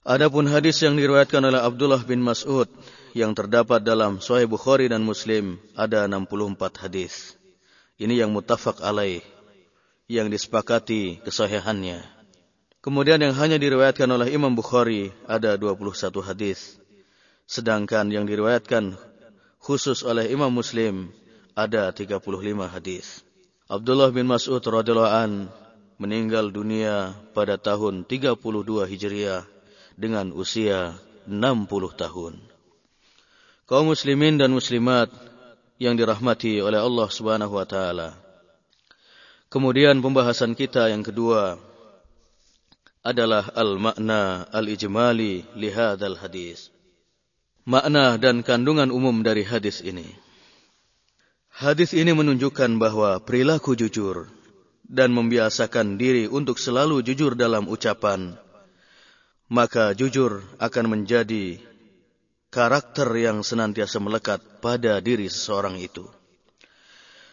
Adapun hadis yang diriwayatkan oleh Abdullah bin Mas'ud yang terdapat dalam Sahih Bukhari dan Muslim ada 64 hadis. Ini yang mutafak alaih, yang disepakati kesahihannya. Kemudian yang hanya diriwayatkan oleh Imam Bukhari ada 21 hadis. Sedangkan yang diriwayatkan khusus oleh Imam Muslim ada 35 hadis. Abdullah bin Mas'ud radhiyallahu an meninggal dunia pada tahun 32 Hijriah dengan usia 60 tahun kaum muslimin dan muslimat yang dirahmati oleh Allah Subhanahu wa taala. Kemudian pembahasan kita yang kedua adalah al-makna al-ijmali li hadis. Makna dan kandungan umum dari hadis ini. Hadis ini menunjukkan bahwa perilaku jujur dan membiasakan diri untuk selalu jujur dalam ucapan, maka jujur akan menjadi karakter yang senantiasa melekat pada diri seseorang itu.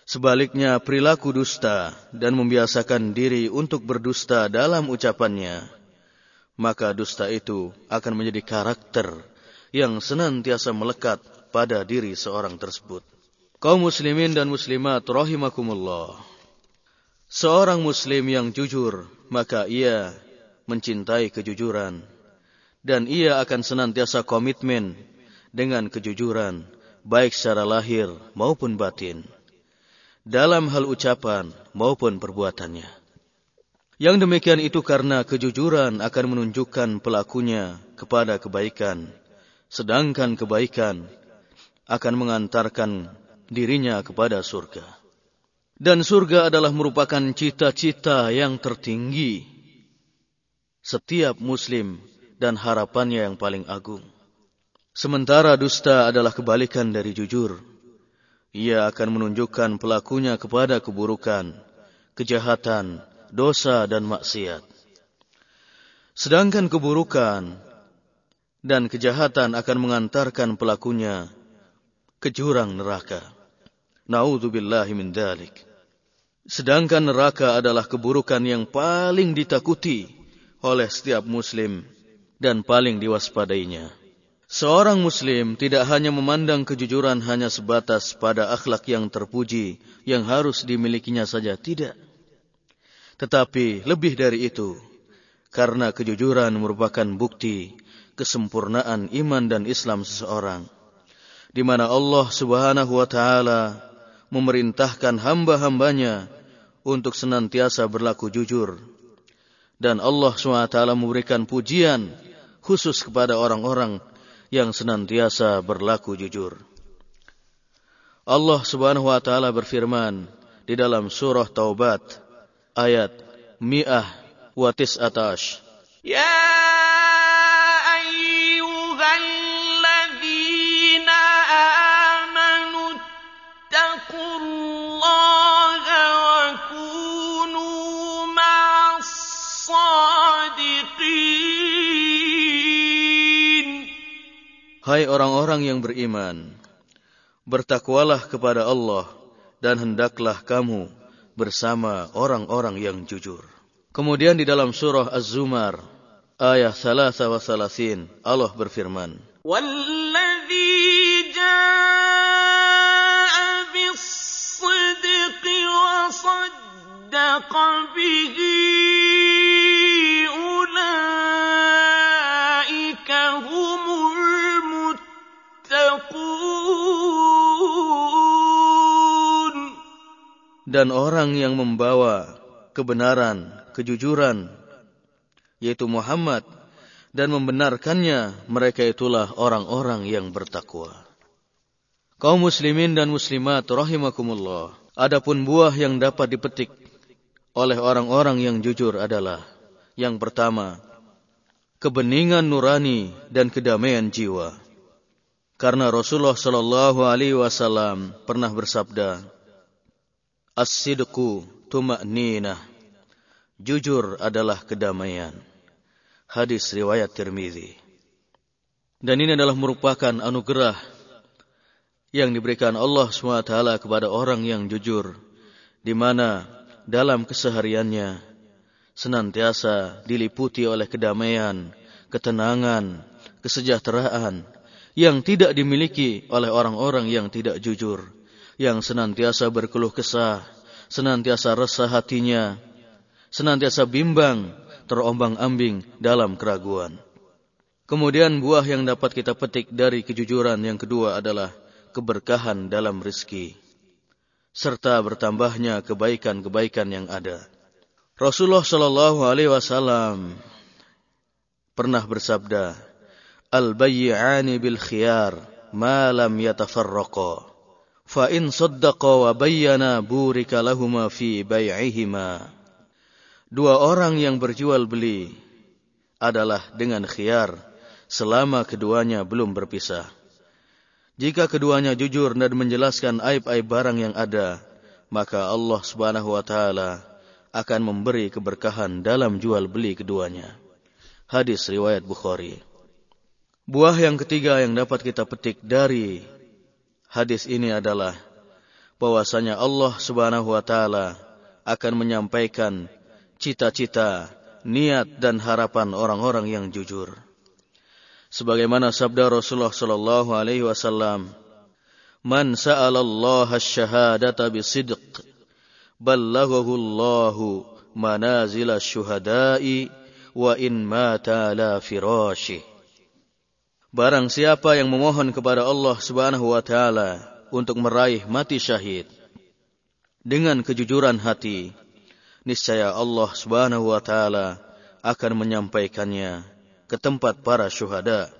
Sebaliknya, perilaku dusta dan membiasakan diri untuk berdusta dalam ucapannya, maka dusta itu akan menjadi karakter yang senantiasa melekat pada diri seorang tersebut. Kaum muslimin dan muslimat rahimakumullah. Seorang muslim yang jujur, maka ia mencintai kejujuran dan ia akan senantiasa komitmen dengan kejujuran, baik secara lahir maupun batin, dalam hal ucapan maupun perbuatannya. Yang demikian itu karena kejujuran akan menunjukkan pelakunya kepada kebaikan, sedangkan kebaikan akan mengantarkan dirinya kepada surga. Dan surga adalah merupakan cita-cita yang tertinggi setiap muslim dan harapannya yang paling agung. Sementara dusta adalah kebalikan dari jujur. Ia akan menunjukkan pelakunya kepada keburukan, kejahatan, dosa, dan maksiat. Sedangkan keburukan dan kejahatan akan mengantarkan pelakunya ke jurang neraka. Naudzubillahi min dalik. Sedangkan neraka adalah keburukan yang paling ditakuti oleh setiap muslim dan paling diwaspadainya. Seorang muslim tidak hanya memandang kejujuran hanya sebatas pada akhlak yang terpuji yang harus dimilikinya saja, tidak. Tetapi lebih dari itu, karena kejujuran merupakan bukti kesempurnaan iman dan Islam seseorang, di mana Allah Subhanahu wa taala memerintahkan hamba-hambanya untuk senantiasa berlaku jujur Dan Allah SWT memberikan pujian khusus kepada orang-orang yang senantiasa berlaku jujur. Allah Subhanahu wa taala berfirman di dalam surah Taubat ayat mi'ah wa tis'atash. Ya Hai orang-orang yang beriman, bertakwalah kepada Allah dan hendaklah kamu bersama orang-orang yang jujur. Kemudian di dalam surah Az-Zumar ayat 33 Allah berfirman, "Wallazi jaa'a dan orang yang membawa kebenaran, kejujuran, yaitu Muhammad, dan membenarkannya, mereka itulah orang-orang yang bertakwa. Kaum muslimin dan muslimat rahimakumullah. Adapun buah yang dapat dipetik oleh orang-orang yang jujur adalah yang pertama, kebeningan nurani dan kedamaian jiwa. Karena Rasulullah Shallallahu Alaihi Wasallam pernah bersabda, As-sidqu tuma'ninah. Jujur adalah kedamaian. Hadis riwayat Tirmizi. Dan ini adalah merupakan anugerah yang diberikan Allah SWT kepada orang yang jujur, di mana dalam kesehariannya senantiasa diliputi oleh kedamaian, ketenangan, kesejahteraan yang tidak dimiliki oleh orang-orang yang tidak jujur yang senantiasa berkeluh kesah, senantiasa resah hatinya, senantiasa bimbang, terombang-ambing dalam keraguan. Kemudian buah yang dapat kita petik dari kejujuran yang kedua adalah keberkahan dalam rizki, serta bertambahnya kebaikan-kebaikan yang ada. Rasulullah Shallallahu Alaihi Wasallam pernah bersabda, "Al-bayyi'ani bil khiyar ma lam yatafarraqa." Saddaqa wa bayyana burika lahuma fi bai'ihima dua orang yang berjual beli adalah dengan khiyar selama keduanya belum berpisah. Jika keduanya jujur dan menjelaskan aib-aib barang yang ada maka Allah Subhanahu wa taala akan memberi keberkahan dalam jual beli keduanya. Hadis riwayat Bukhari. Buah yang ketiga yang dapat kita petik dari hadis ini adalah bahwasanya Allah Subhanahu wa taala akan menyampaikan cita-cita, niat dan harapan orang-orang yang jujur. Sebagaimana sabda Rasulullah sallallahu alaihi wasallam, "Man sa'ala Allah asy-syahadata bisidq, ballaghahu Allahu manazil asy-syuhada'i wa in mata la firasyih." Barang siapa yang memohon kepada Allah Subhanahu wa taala untuk meraih mati syahid dengan kejujuran hati, niscaya Allah Subhanahu wa taala akan menyampaikannya ke tempat para syuhada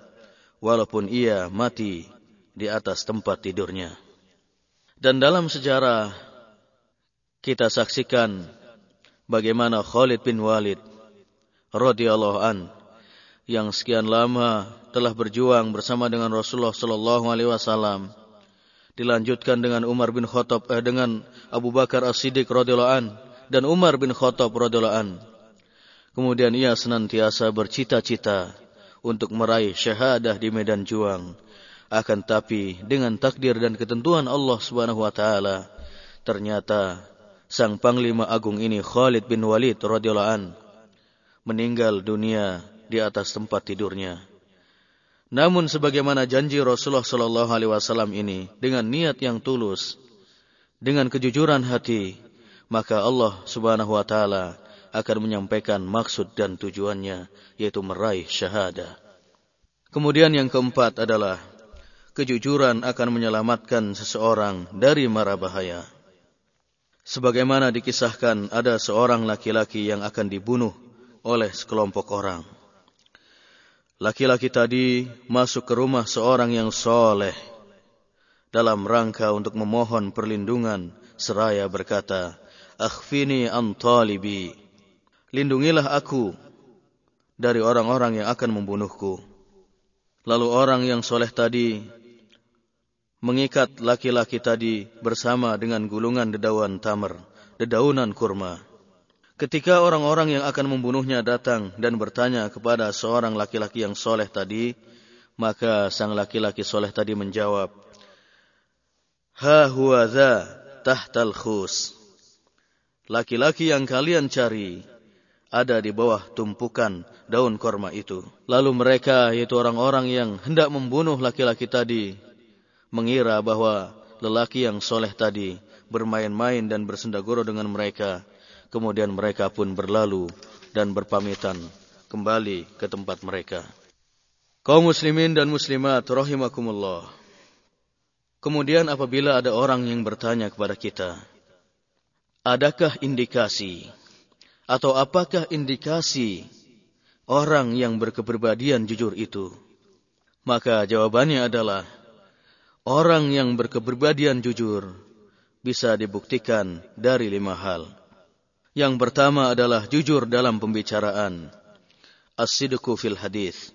walaupun ia mati di atas tempat tidurnya. Dan dalam sejarah kita saksikan bagaimana Khalid bin Walid radhiyallahu an yang sekian lama telah berjuang bersama dengan Rasulullah sallallahu alaihi wasallam. Dilanjutkan dengan Umar bin Khattab eh, dengan Abu Bakar As-Siddiq radhiyallahu an dan Umar bin Khattab radhiyallahu an. Kemudian ia senantiasa bercita-cita untuk meraih syahadah di medan juang. Akan tapi dengan takdir dan ketentuan Allah Subhanahu wa taala, ternyata sang panglima agung ini Khalid bin Walid radhiyallahu an meninggal dunia di atas tempat tidurnya. Namun sebagaimana janji Rasulullah Shallallahu Alaihi Wasallam ini dengan niat yang tulus, dengan kejujuran hati, maka Allah Subhanahu Wa Taala akan menyampaikan maksud dan tujuannya, yaitu meraih syahadah. Kemudian yang keempat adalah kejujuran akan menyelamatkan seseorang dari mara bahaya. Sebagaimana dikisahkan ada seorang laki-laki yang akan dibunuh oleh sekelompok orang. Laki-laki tadi masuk ke rumah seorang yang soleh dalam rangka untuk memohon perlindungan seraya berkata, Akhfini an talibi. Lindungilah aku dari orang-orang yang akan membunuhku. Lalu orang yang soleh tadi mengikat laki-laki tadi bersama dengan gulungan dedaun tamar, dedaunan kurma. Ketika orang-orang yang akan membunuhnya datang dan bertanya kepada seorang laki-laki yang soleh tadi, maka sang laki-laki soleh tadi menjawab, Ha huwa dha tahtal khus. Laki-laki yang kalian cari ada di bawah tumpukan daun korma itu. Lalu mereka, yaitu orang-orang yang hendak membunuh laki-laki tadi, mengira bahwa lelaki yang soleh tadi bermain-main dan bersendagoro dengan mereka Kemudian mereka pun berlalu dan berpamitan kembali ke tempat mereka. Kaum muslimin dan muslimat rahimakumullah. Kemudian apabila ada orang yang bertanya kepada kita, adakah indikasi atau apakah indikasi orang yang berkepribadian jujur itu? Maka jawabannya adalah orang yang berkepribadian jujur bisa dibuktikan dari lima hal. Yang pertama adalah jujur dalam pembicaraan. As-sidqu fil hadis.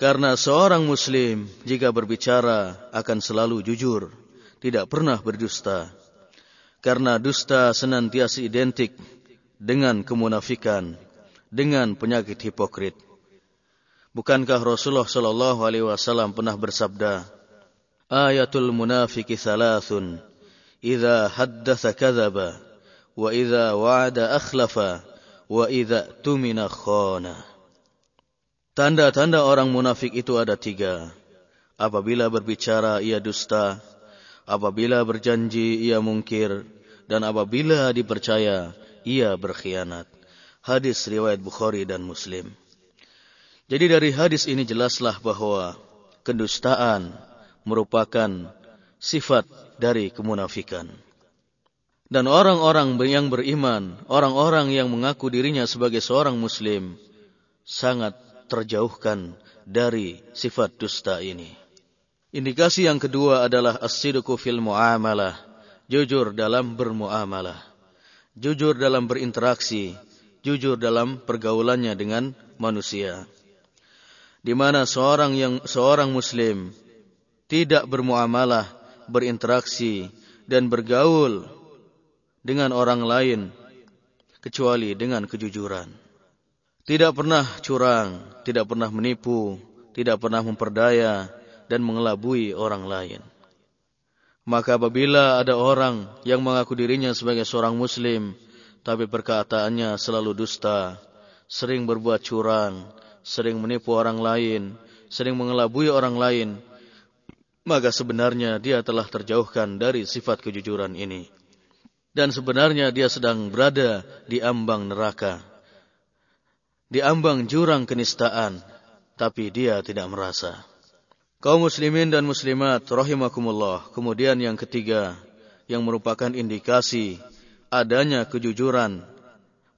Karena seorang muslim jika berbicara akan selalu jujur, tidak pernah berdusta. Karena dusta senantiasa identik dengan kemunafikan, dengan penyakit hipokrit. Bukankah Rasulullah sallallahu alaihi wasallam pernah bersabda, "Ayatul munafiki thalathun, idza haddatsa kadzaba." Wa idza wa'ada akhlafa wa idza tumina khana. Tanda-tanda orang munafik itu ada tiga. Apabila berbicara ia dusta, apabila berjanji ia mungkir, dan apabila dipercaya ia berkhianat. Hadis riwayat Bukhari dan Muslim. Jadi dari hadis ini jelaslah bahwa kedustaan merupakan sifat dari kemunafikan. Dan orang-orang yang beriman, orang-orang yang mengaku dirinya sebagai seorang muslim, sangat terjauhkan dari sifat dusta ini. Indikasi yang kedua adalah as-sidqu fil muamalah, jujur dalam bermuamalah, jujur dalam berinteraksi, jujur dalam pergaulannya dengan manusia. Di mana seorang yang seorang muslim tidak bermuamalah, berinteraksi dan bergaul dengan orang lain kecuali dengan kejujuran. Tidak pernah curang, tidak pernah menipu, tidak pernah memperdaya dan mengelabui orang lain. Maka apabila ada orang yang mengaku dirinya sebagai seorang muslim, tapi perkataannya selalu dusta, sering berbuat curang, sering menipu orang lain, sering mengelabui orang lain, maka sebenarnya dia telah terjauhkan dari sifat kejujuran ini dan sebenarnya dia sedang berada di ambang neraka. Di ambang jurang kenistaan, tapi dia tidak merasa. Kaum muslimin dan muslimat rahimakumullah. Kemudian yang ketiga yang merupakan indikasi adanya kejujuran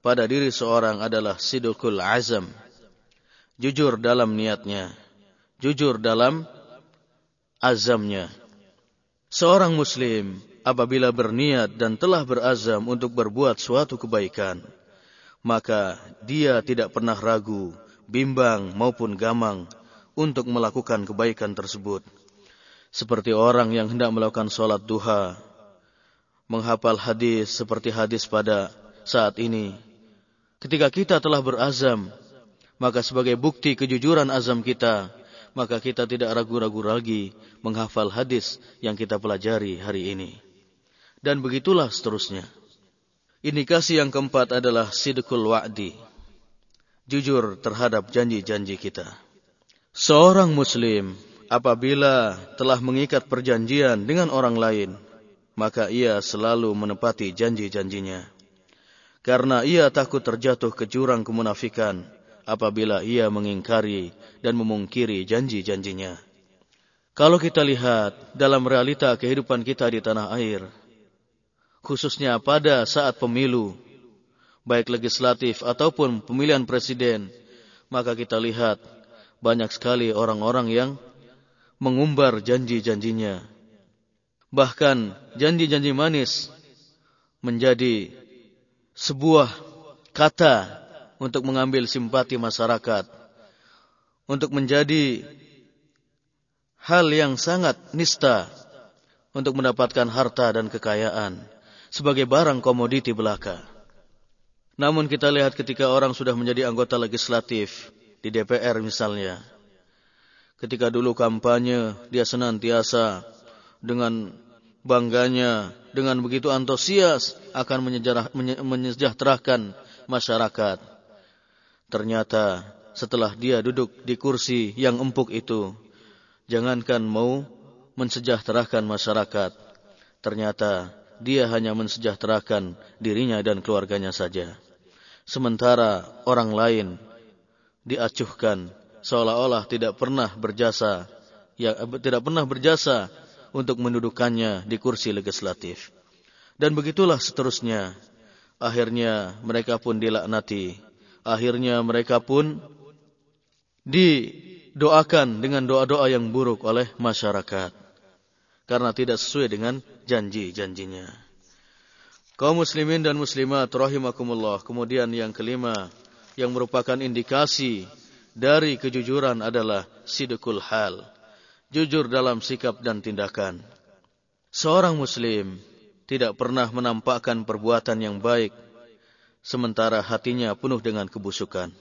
pada diri seorang adalah sidukul azam. Jujur dalam niatnya, jujur dalam azamnya. Seorang muslim apabila berniat dan telah berazam untuk berbuat suatu kebaikan, maka dia tidak pernah ragu, bimbang maupun gamang untuk melakukan kebaikan tersebut. Seperti orang yang hendak melakukan sholat duha, menghafal hadis seperti hadis pada saat ini. Ketika kita telah berazam, maka sebagai bukti kejujuran azam kita, maka kita tidak ragu-ragu lagi menghafal hadis yang kita pelajari hari ini. Dan begitulah seterusnya. Indikasi yang keempat adalah sidqul wa'di. Jujur terhadap janji-janji kita. Seorang muslim apabila telah mengikat perjanjian dengan orang lain, maka ia selalu menepati janji-janjinya. Karena ia takut terjatuh ke jurang kemunafikan apabila ia mengingkari dan memungkiri janji-janjinya. Kalau kita lihat dalam realita kehidupan kita di tanah air, khususnya pada saat pemilu, baik legislatif ataupun pemilihan presiden, maka kita lihat banyak sekali orang-orang yang mengumbar janji-janjinya. Bahkan janji-janji manis menjadi sebuah kata untuk mengambil simpati masyarakat, untuk menjadi hal yang sangat nista untuk mendapatkan harta dan kekayaan sebagai barang komoditi belaka. Namun kita lihat ketika orang sudah menjadi anggota legislatif di DPR misalnya, ketika dulu kampanye dia senantiasa dengan bangganya, dengan begitu antusias akan menyejahterakan masyarakat. Ternyata setelah dia duduk di kursi yang empuk itu, jangankan mau mensejahterakan masyarakat, ternyata dia hanya mensejahterakan dirinya dan keluarganya saja. Sementara orang lain diacuhkan seolah-olah tidak pernah berjasa, ya tidak pernah berjasa untuk mendudukannya di kursi legislatif. Dan begitulah seterusnya. Akhirnya mereka pun dilaknati. Akhirnya mereka pun didoakan dengan doa-doa yang buruk oleh masyarakat. Karena tidak sesuai dengan janji-janjinya. Kaum muslimin dan muslimat rahimakumullah. Kemudian yang kelima yang merupakan indikasi dari kejujuran adalah sidqul hal. Jujur dalam sikap dan tindakan. Seorang muslim tidak pernah menampakkan perbuatan yang baik sementara hatinya penuh dengan kebusukan.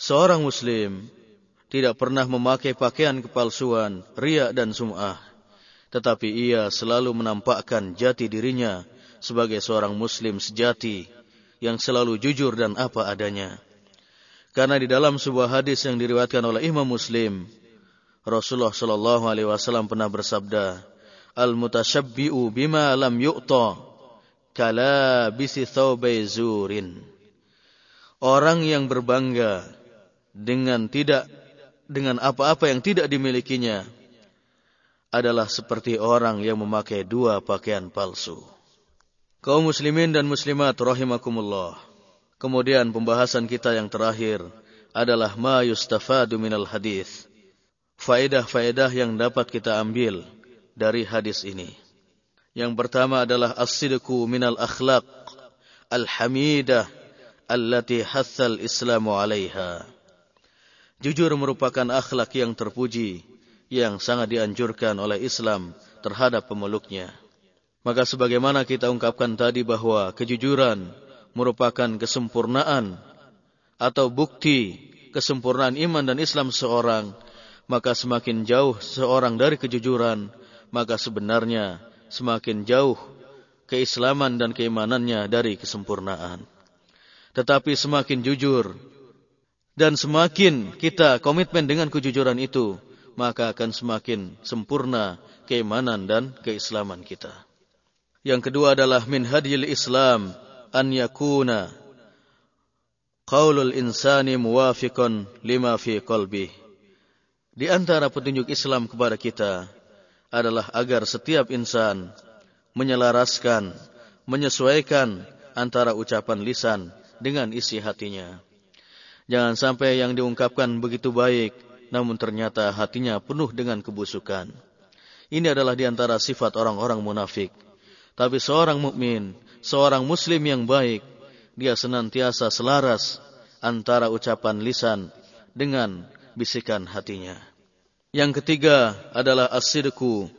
Seorang muslim tidak pernah memakai pakaian kepalsuan, ria dan sum'ah, tetapi ia selalu menampakkan jati dirinya sebagai seorang muslim sejati yang selalu jujur dan apa adanya. Karena di dalam sebuah hadis yang diriwayatkan oleh Imam Muslim, Rasulullah Shallallahu alaihi wasallam pernah bersabda, al-mutashabbi'u bima lam yu'ta kala bisi zurin. Orang yang berbangga dengan tidak dengan apa-apa yang tidak dimilikinya adalah seperti orang yang memakai dua pakaian palsu. Kaum muslimin dan muslimat rahimakumullah. Kemudian pembahasan kita yang terakhir adalah ma yustafadu minal hadis. Faedah-faedah yang dapat kita ambil dari hadis ini. Yang pertama adalah as-sidqu minal akhlaq al-hamidah allati hathal islamu alaiha. Jujur merupakan akhlak yang terpuji yang sangat dianjurkan oleh Islam terhadap pemeluknya. Maka sebagaimana kita ungkapkan tadi bahwa kejujuran merupakan kesempurnaan atau bukti kesempurnaan iman dan Islam seorang, maka semakin jauh seorang dari kejujuran, maka sebenarnya semakin jauh keislaman dan keimanannya dari kesempurnaan. Tetapi semakin jujur dan semakin kita komitmen dengan kejujuran itu, maka akan semakin sempurna keimanan dan keislaman kita. Yang kedua adalah min hadil Islam an yakuna qaulul insani muwafiqan lima fi qalbi. Di antara petunjuk Islam kepada kita adalah agar setiap insan menyelaraskan, menyesuaikan antara ucapan lisan dengan isi hatinya. Jangan sampai yang diungkapkan begitu baik, namun ternyata hatinya penuh dengan kebusukan. Ini adalah di antara sifat orang-orang munafik. Tapi seorang mukmin, seorang muslim yang baik, dia senantiasa selaras antara ucapan lisan dengan bisikan hatinya. Yang ketiga adalah as-sidqu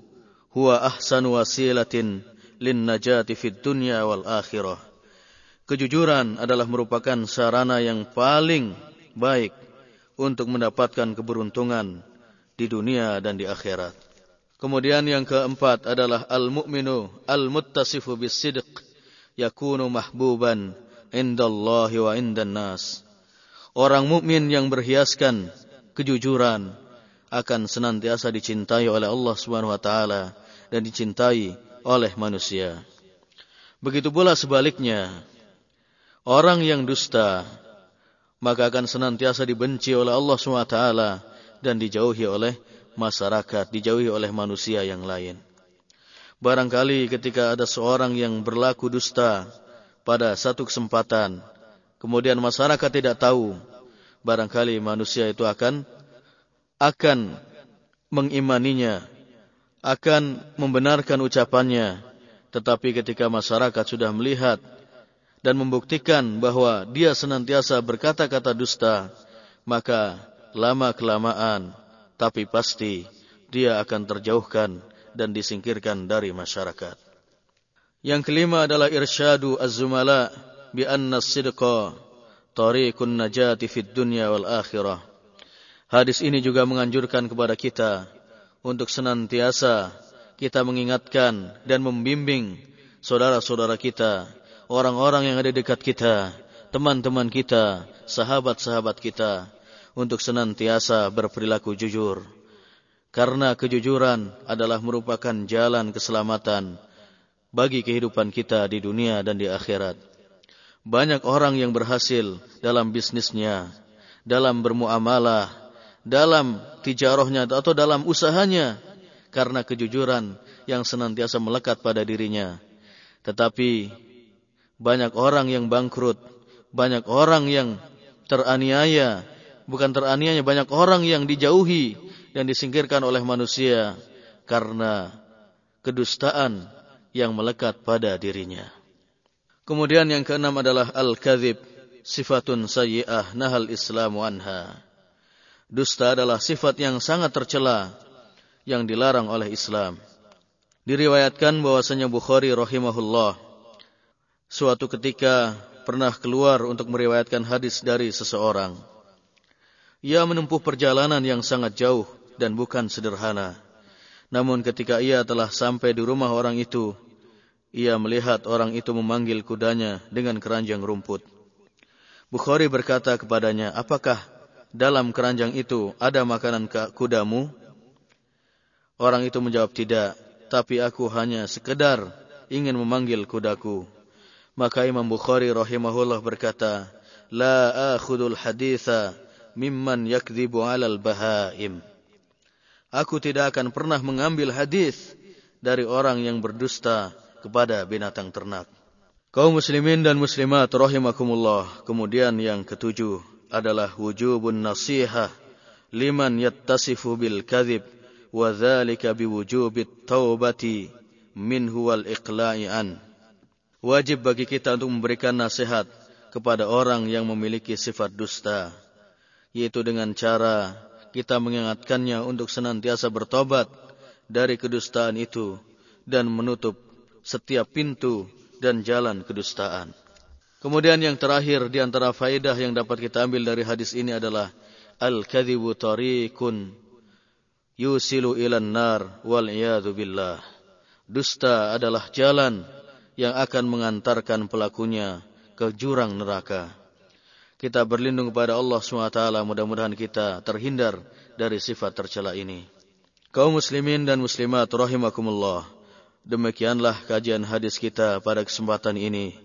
huwa ahsanu wasilatin lin najati fid dunya wal akhirah. Kejujuran adalah merupakan sarana yang paling baik untuk mendapatkan keberuntungan di dunia dan di akhirat. Kemudian yang keempat adalah al-mu'minu al-muttasifu bis-sidq yakunu mahbuban indallahi wa indan nas. Orang mukmin yang berhiaskan kejujuran akan senantiasa dicintai oleh Allah Subhanahu wa taala dan dicintai oleh manusia. Begitu pula sebaliknya, orang yang dusta maka akan senantiasa dibenci oleh Allah taala dan dijauhi oleh masyarakat, dijauhi oleh manusia yang lain. Barangkali ketika ada seorang yang berlaku dusta, pada satu kesempatan, kemudian masyarakat tidak tahu, barangkali manusia itu akan akan mengimaninya, akan membenarkan ucapannya, tetapi ketika masyarakat sudah melihat dan membuktikan bahwa dia senantiasa berkata-kata dusta, maka lama-kelamaan, tapi pasti dia akan terjauhkan dan disingkirkan dari masyarakat. Yang kelima adalah irsyadu az-zumala bi anna as-sidqa tariqun najati fid dunya wal akhirah. Hadis ini juga menganjurkan kepada kita untuk senantiasa kita mengingatkan dan membimbing saudara-saudara kita, orang-orang yang ada dekat kita, teman-teman kita, sahabat-sahabat kita, untuk senantiasa berperilaku jujur. Karena kejujuran adalah merupakan jalan keselamatan bagi kehidupan kita di dunia dan di akhirat. Banyak orang yang berhasil dalam bisnisnya, dalam bermuamalah, dalam tijarahnya atau dalam usahanya karena kejujuran yang senantiasa melekat pada dirinya. Tetapi banyak orang yang bangkrut, banyak orang yang teraniaya, bukan teraniaya, banyak orang yang dijauhi dan disingkirkan oleh manusia karena kedustaan yang melekat pada dirinya. Kemudian yang keenam adalah al-kadzib, sifatun sayyi'ah nahal Islamu anha. Dusta adalah sifat yang sangat tercela yang dilarang oleh Islam. Diriwayatkan bahwasanya Bukhari rahimahullah suatu ketika pernah keluar untuk meriwayatkan hadis dari seseorang. Ia menempuh perjalanan yang sangat jauh dan bukan sederhana. Namun ketika ia telah sampai di rumah orang itu, ia melihat orang itu memanggil kudanya dengan keranjang rumput. Bukhari berkata kepadanya, apakah dalam keranjang itu ada makanan kudamu? Orang itu menjawab tidak, tapi aku hanya sekedar ingin memanggil kudaku. Maka Imam Bukhari rahimahullah berkata, La akhudul haditha mimman yakdhibu alal bahaim. Aku tidak akan pernah mengambil hadis dari orang yang berdusta kepada binatang ternak. Kaum muslimin dan muslimat rahimakumullah. Kemudian yang ketujuh adalah wujubun nasihah liman yattasifu bil kadhib wa dzalika biwujubit taubati minhu wal iqla'i an. Wajib bagi kita untuk memberikan nasihat kepada orang yang memiliki sifat dusta, yaitu dengan cara kita mengingatkannya untuk senantiasa bertobat dari kedustaan itu dan menutup setiap pintu dan jalan kedustaan. Kemudian yang terakhir di antara faedah yang dapat kita ambil dari hadis ini adalah al-kadzibu tariqun yusilu ilan nar wal billah. Dusta adalah jalan yang akan mengantarkan pelakunya ke jurang neraka. Kita berlindung kepada Allah SWT, mudah-mudahan kita terhindar dari sifat tercela ini. Kaum muslimin dan muslimat rahimakumullah. Demikianlah kajian hadis kita pada kesempatan ini.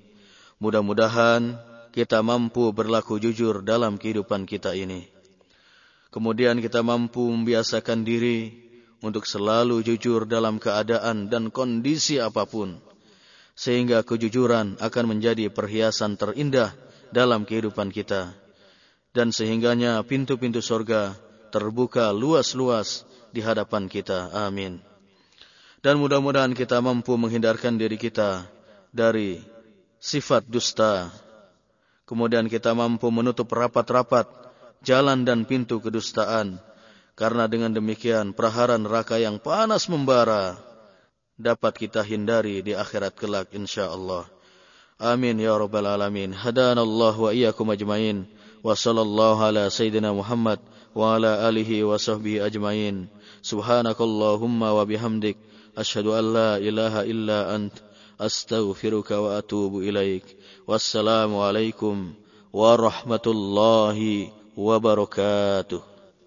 Mudah-mudahan kita mampu berlaku jujur dalam kehidupan kita ini. Kemudian kita mampu membiasakan diri untuk selalu jujur dalam keadaan dan kondisi apa pun. Sehingga kejujuran akan menjadi perhiasan terindah dalam kehidupan kita. Dan sehingganya pintu-pintu sorga terbuka luas-luas di hadapan kita. Amin. Dan mudah-mudahan kita mampu menghindarkan diri kita dari sifat dusta. Kemudian kita mampu menutup rapat-rapat jalan dan pintu kedustaan. Karena dengan demikian prahara neraka yang panas membara dapat kita hindari di akhirat kelak insyaallah. Amin ya rabbal alamin. Hadanallahu wa iyyakum ajmain. Wa sallallahu ala sayyidina Muhammad wa ala alihi wa sahbihi ajmain. Subhanakallahumma wa bihamdik asyhadu an la ilaha illa ant astaghfiruka wa atubu ilaik. Wassalamu alaikum warahmatullahi wabarakatuh.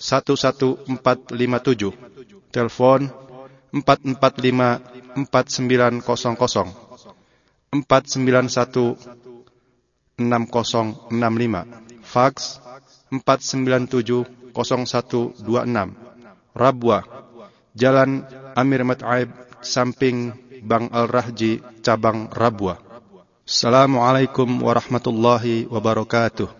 11457. Telepon 445 4900 491 6065. Fax 497 0126. Rabwa Jalan Amir Mat'aib samping Bang Al-Rahji cabang Rabwa. Assalamualaikum warahmatullahi wabarakatuh.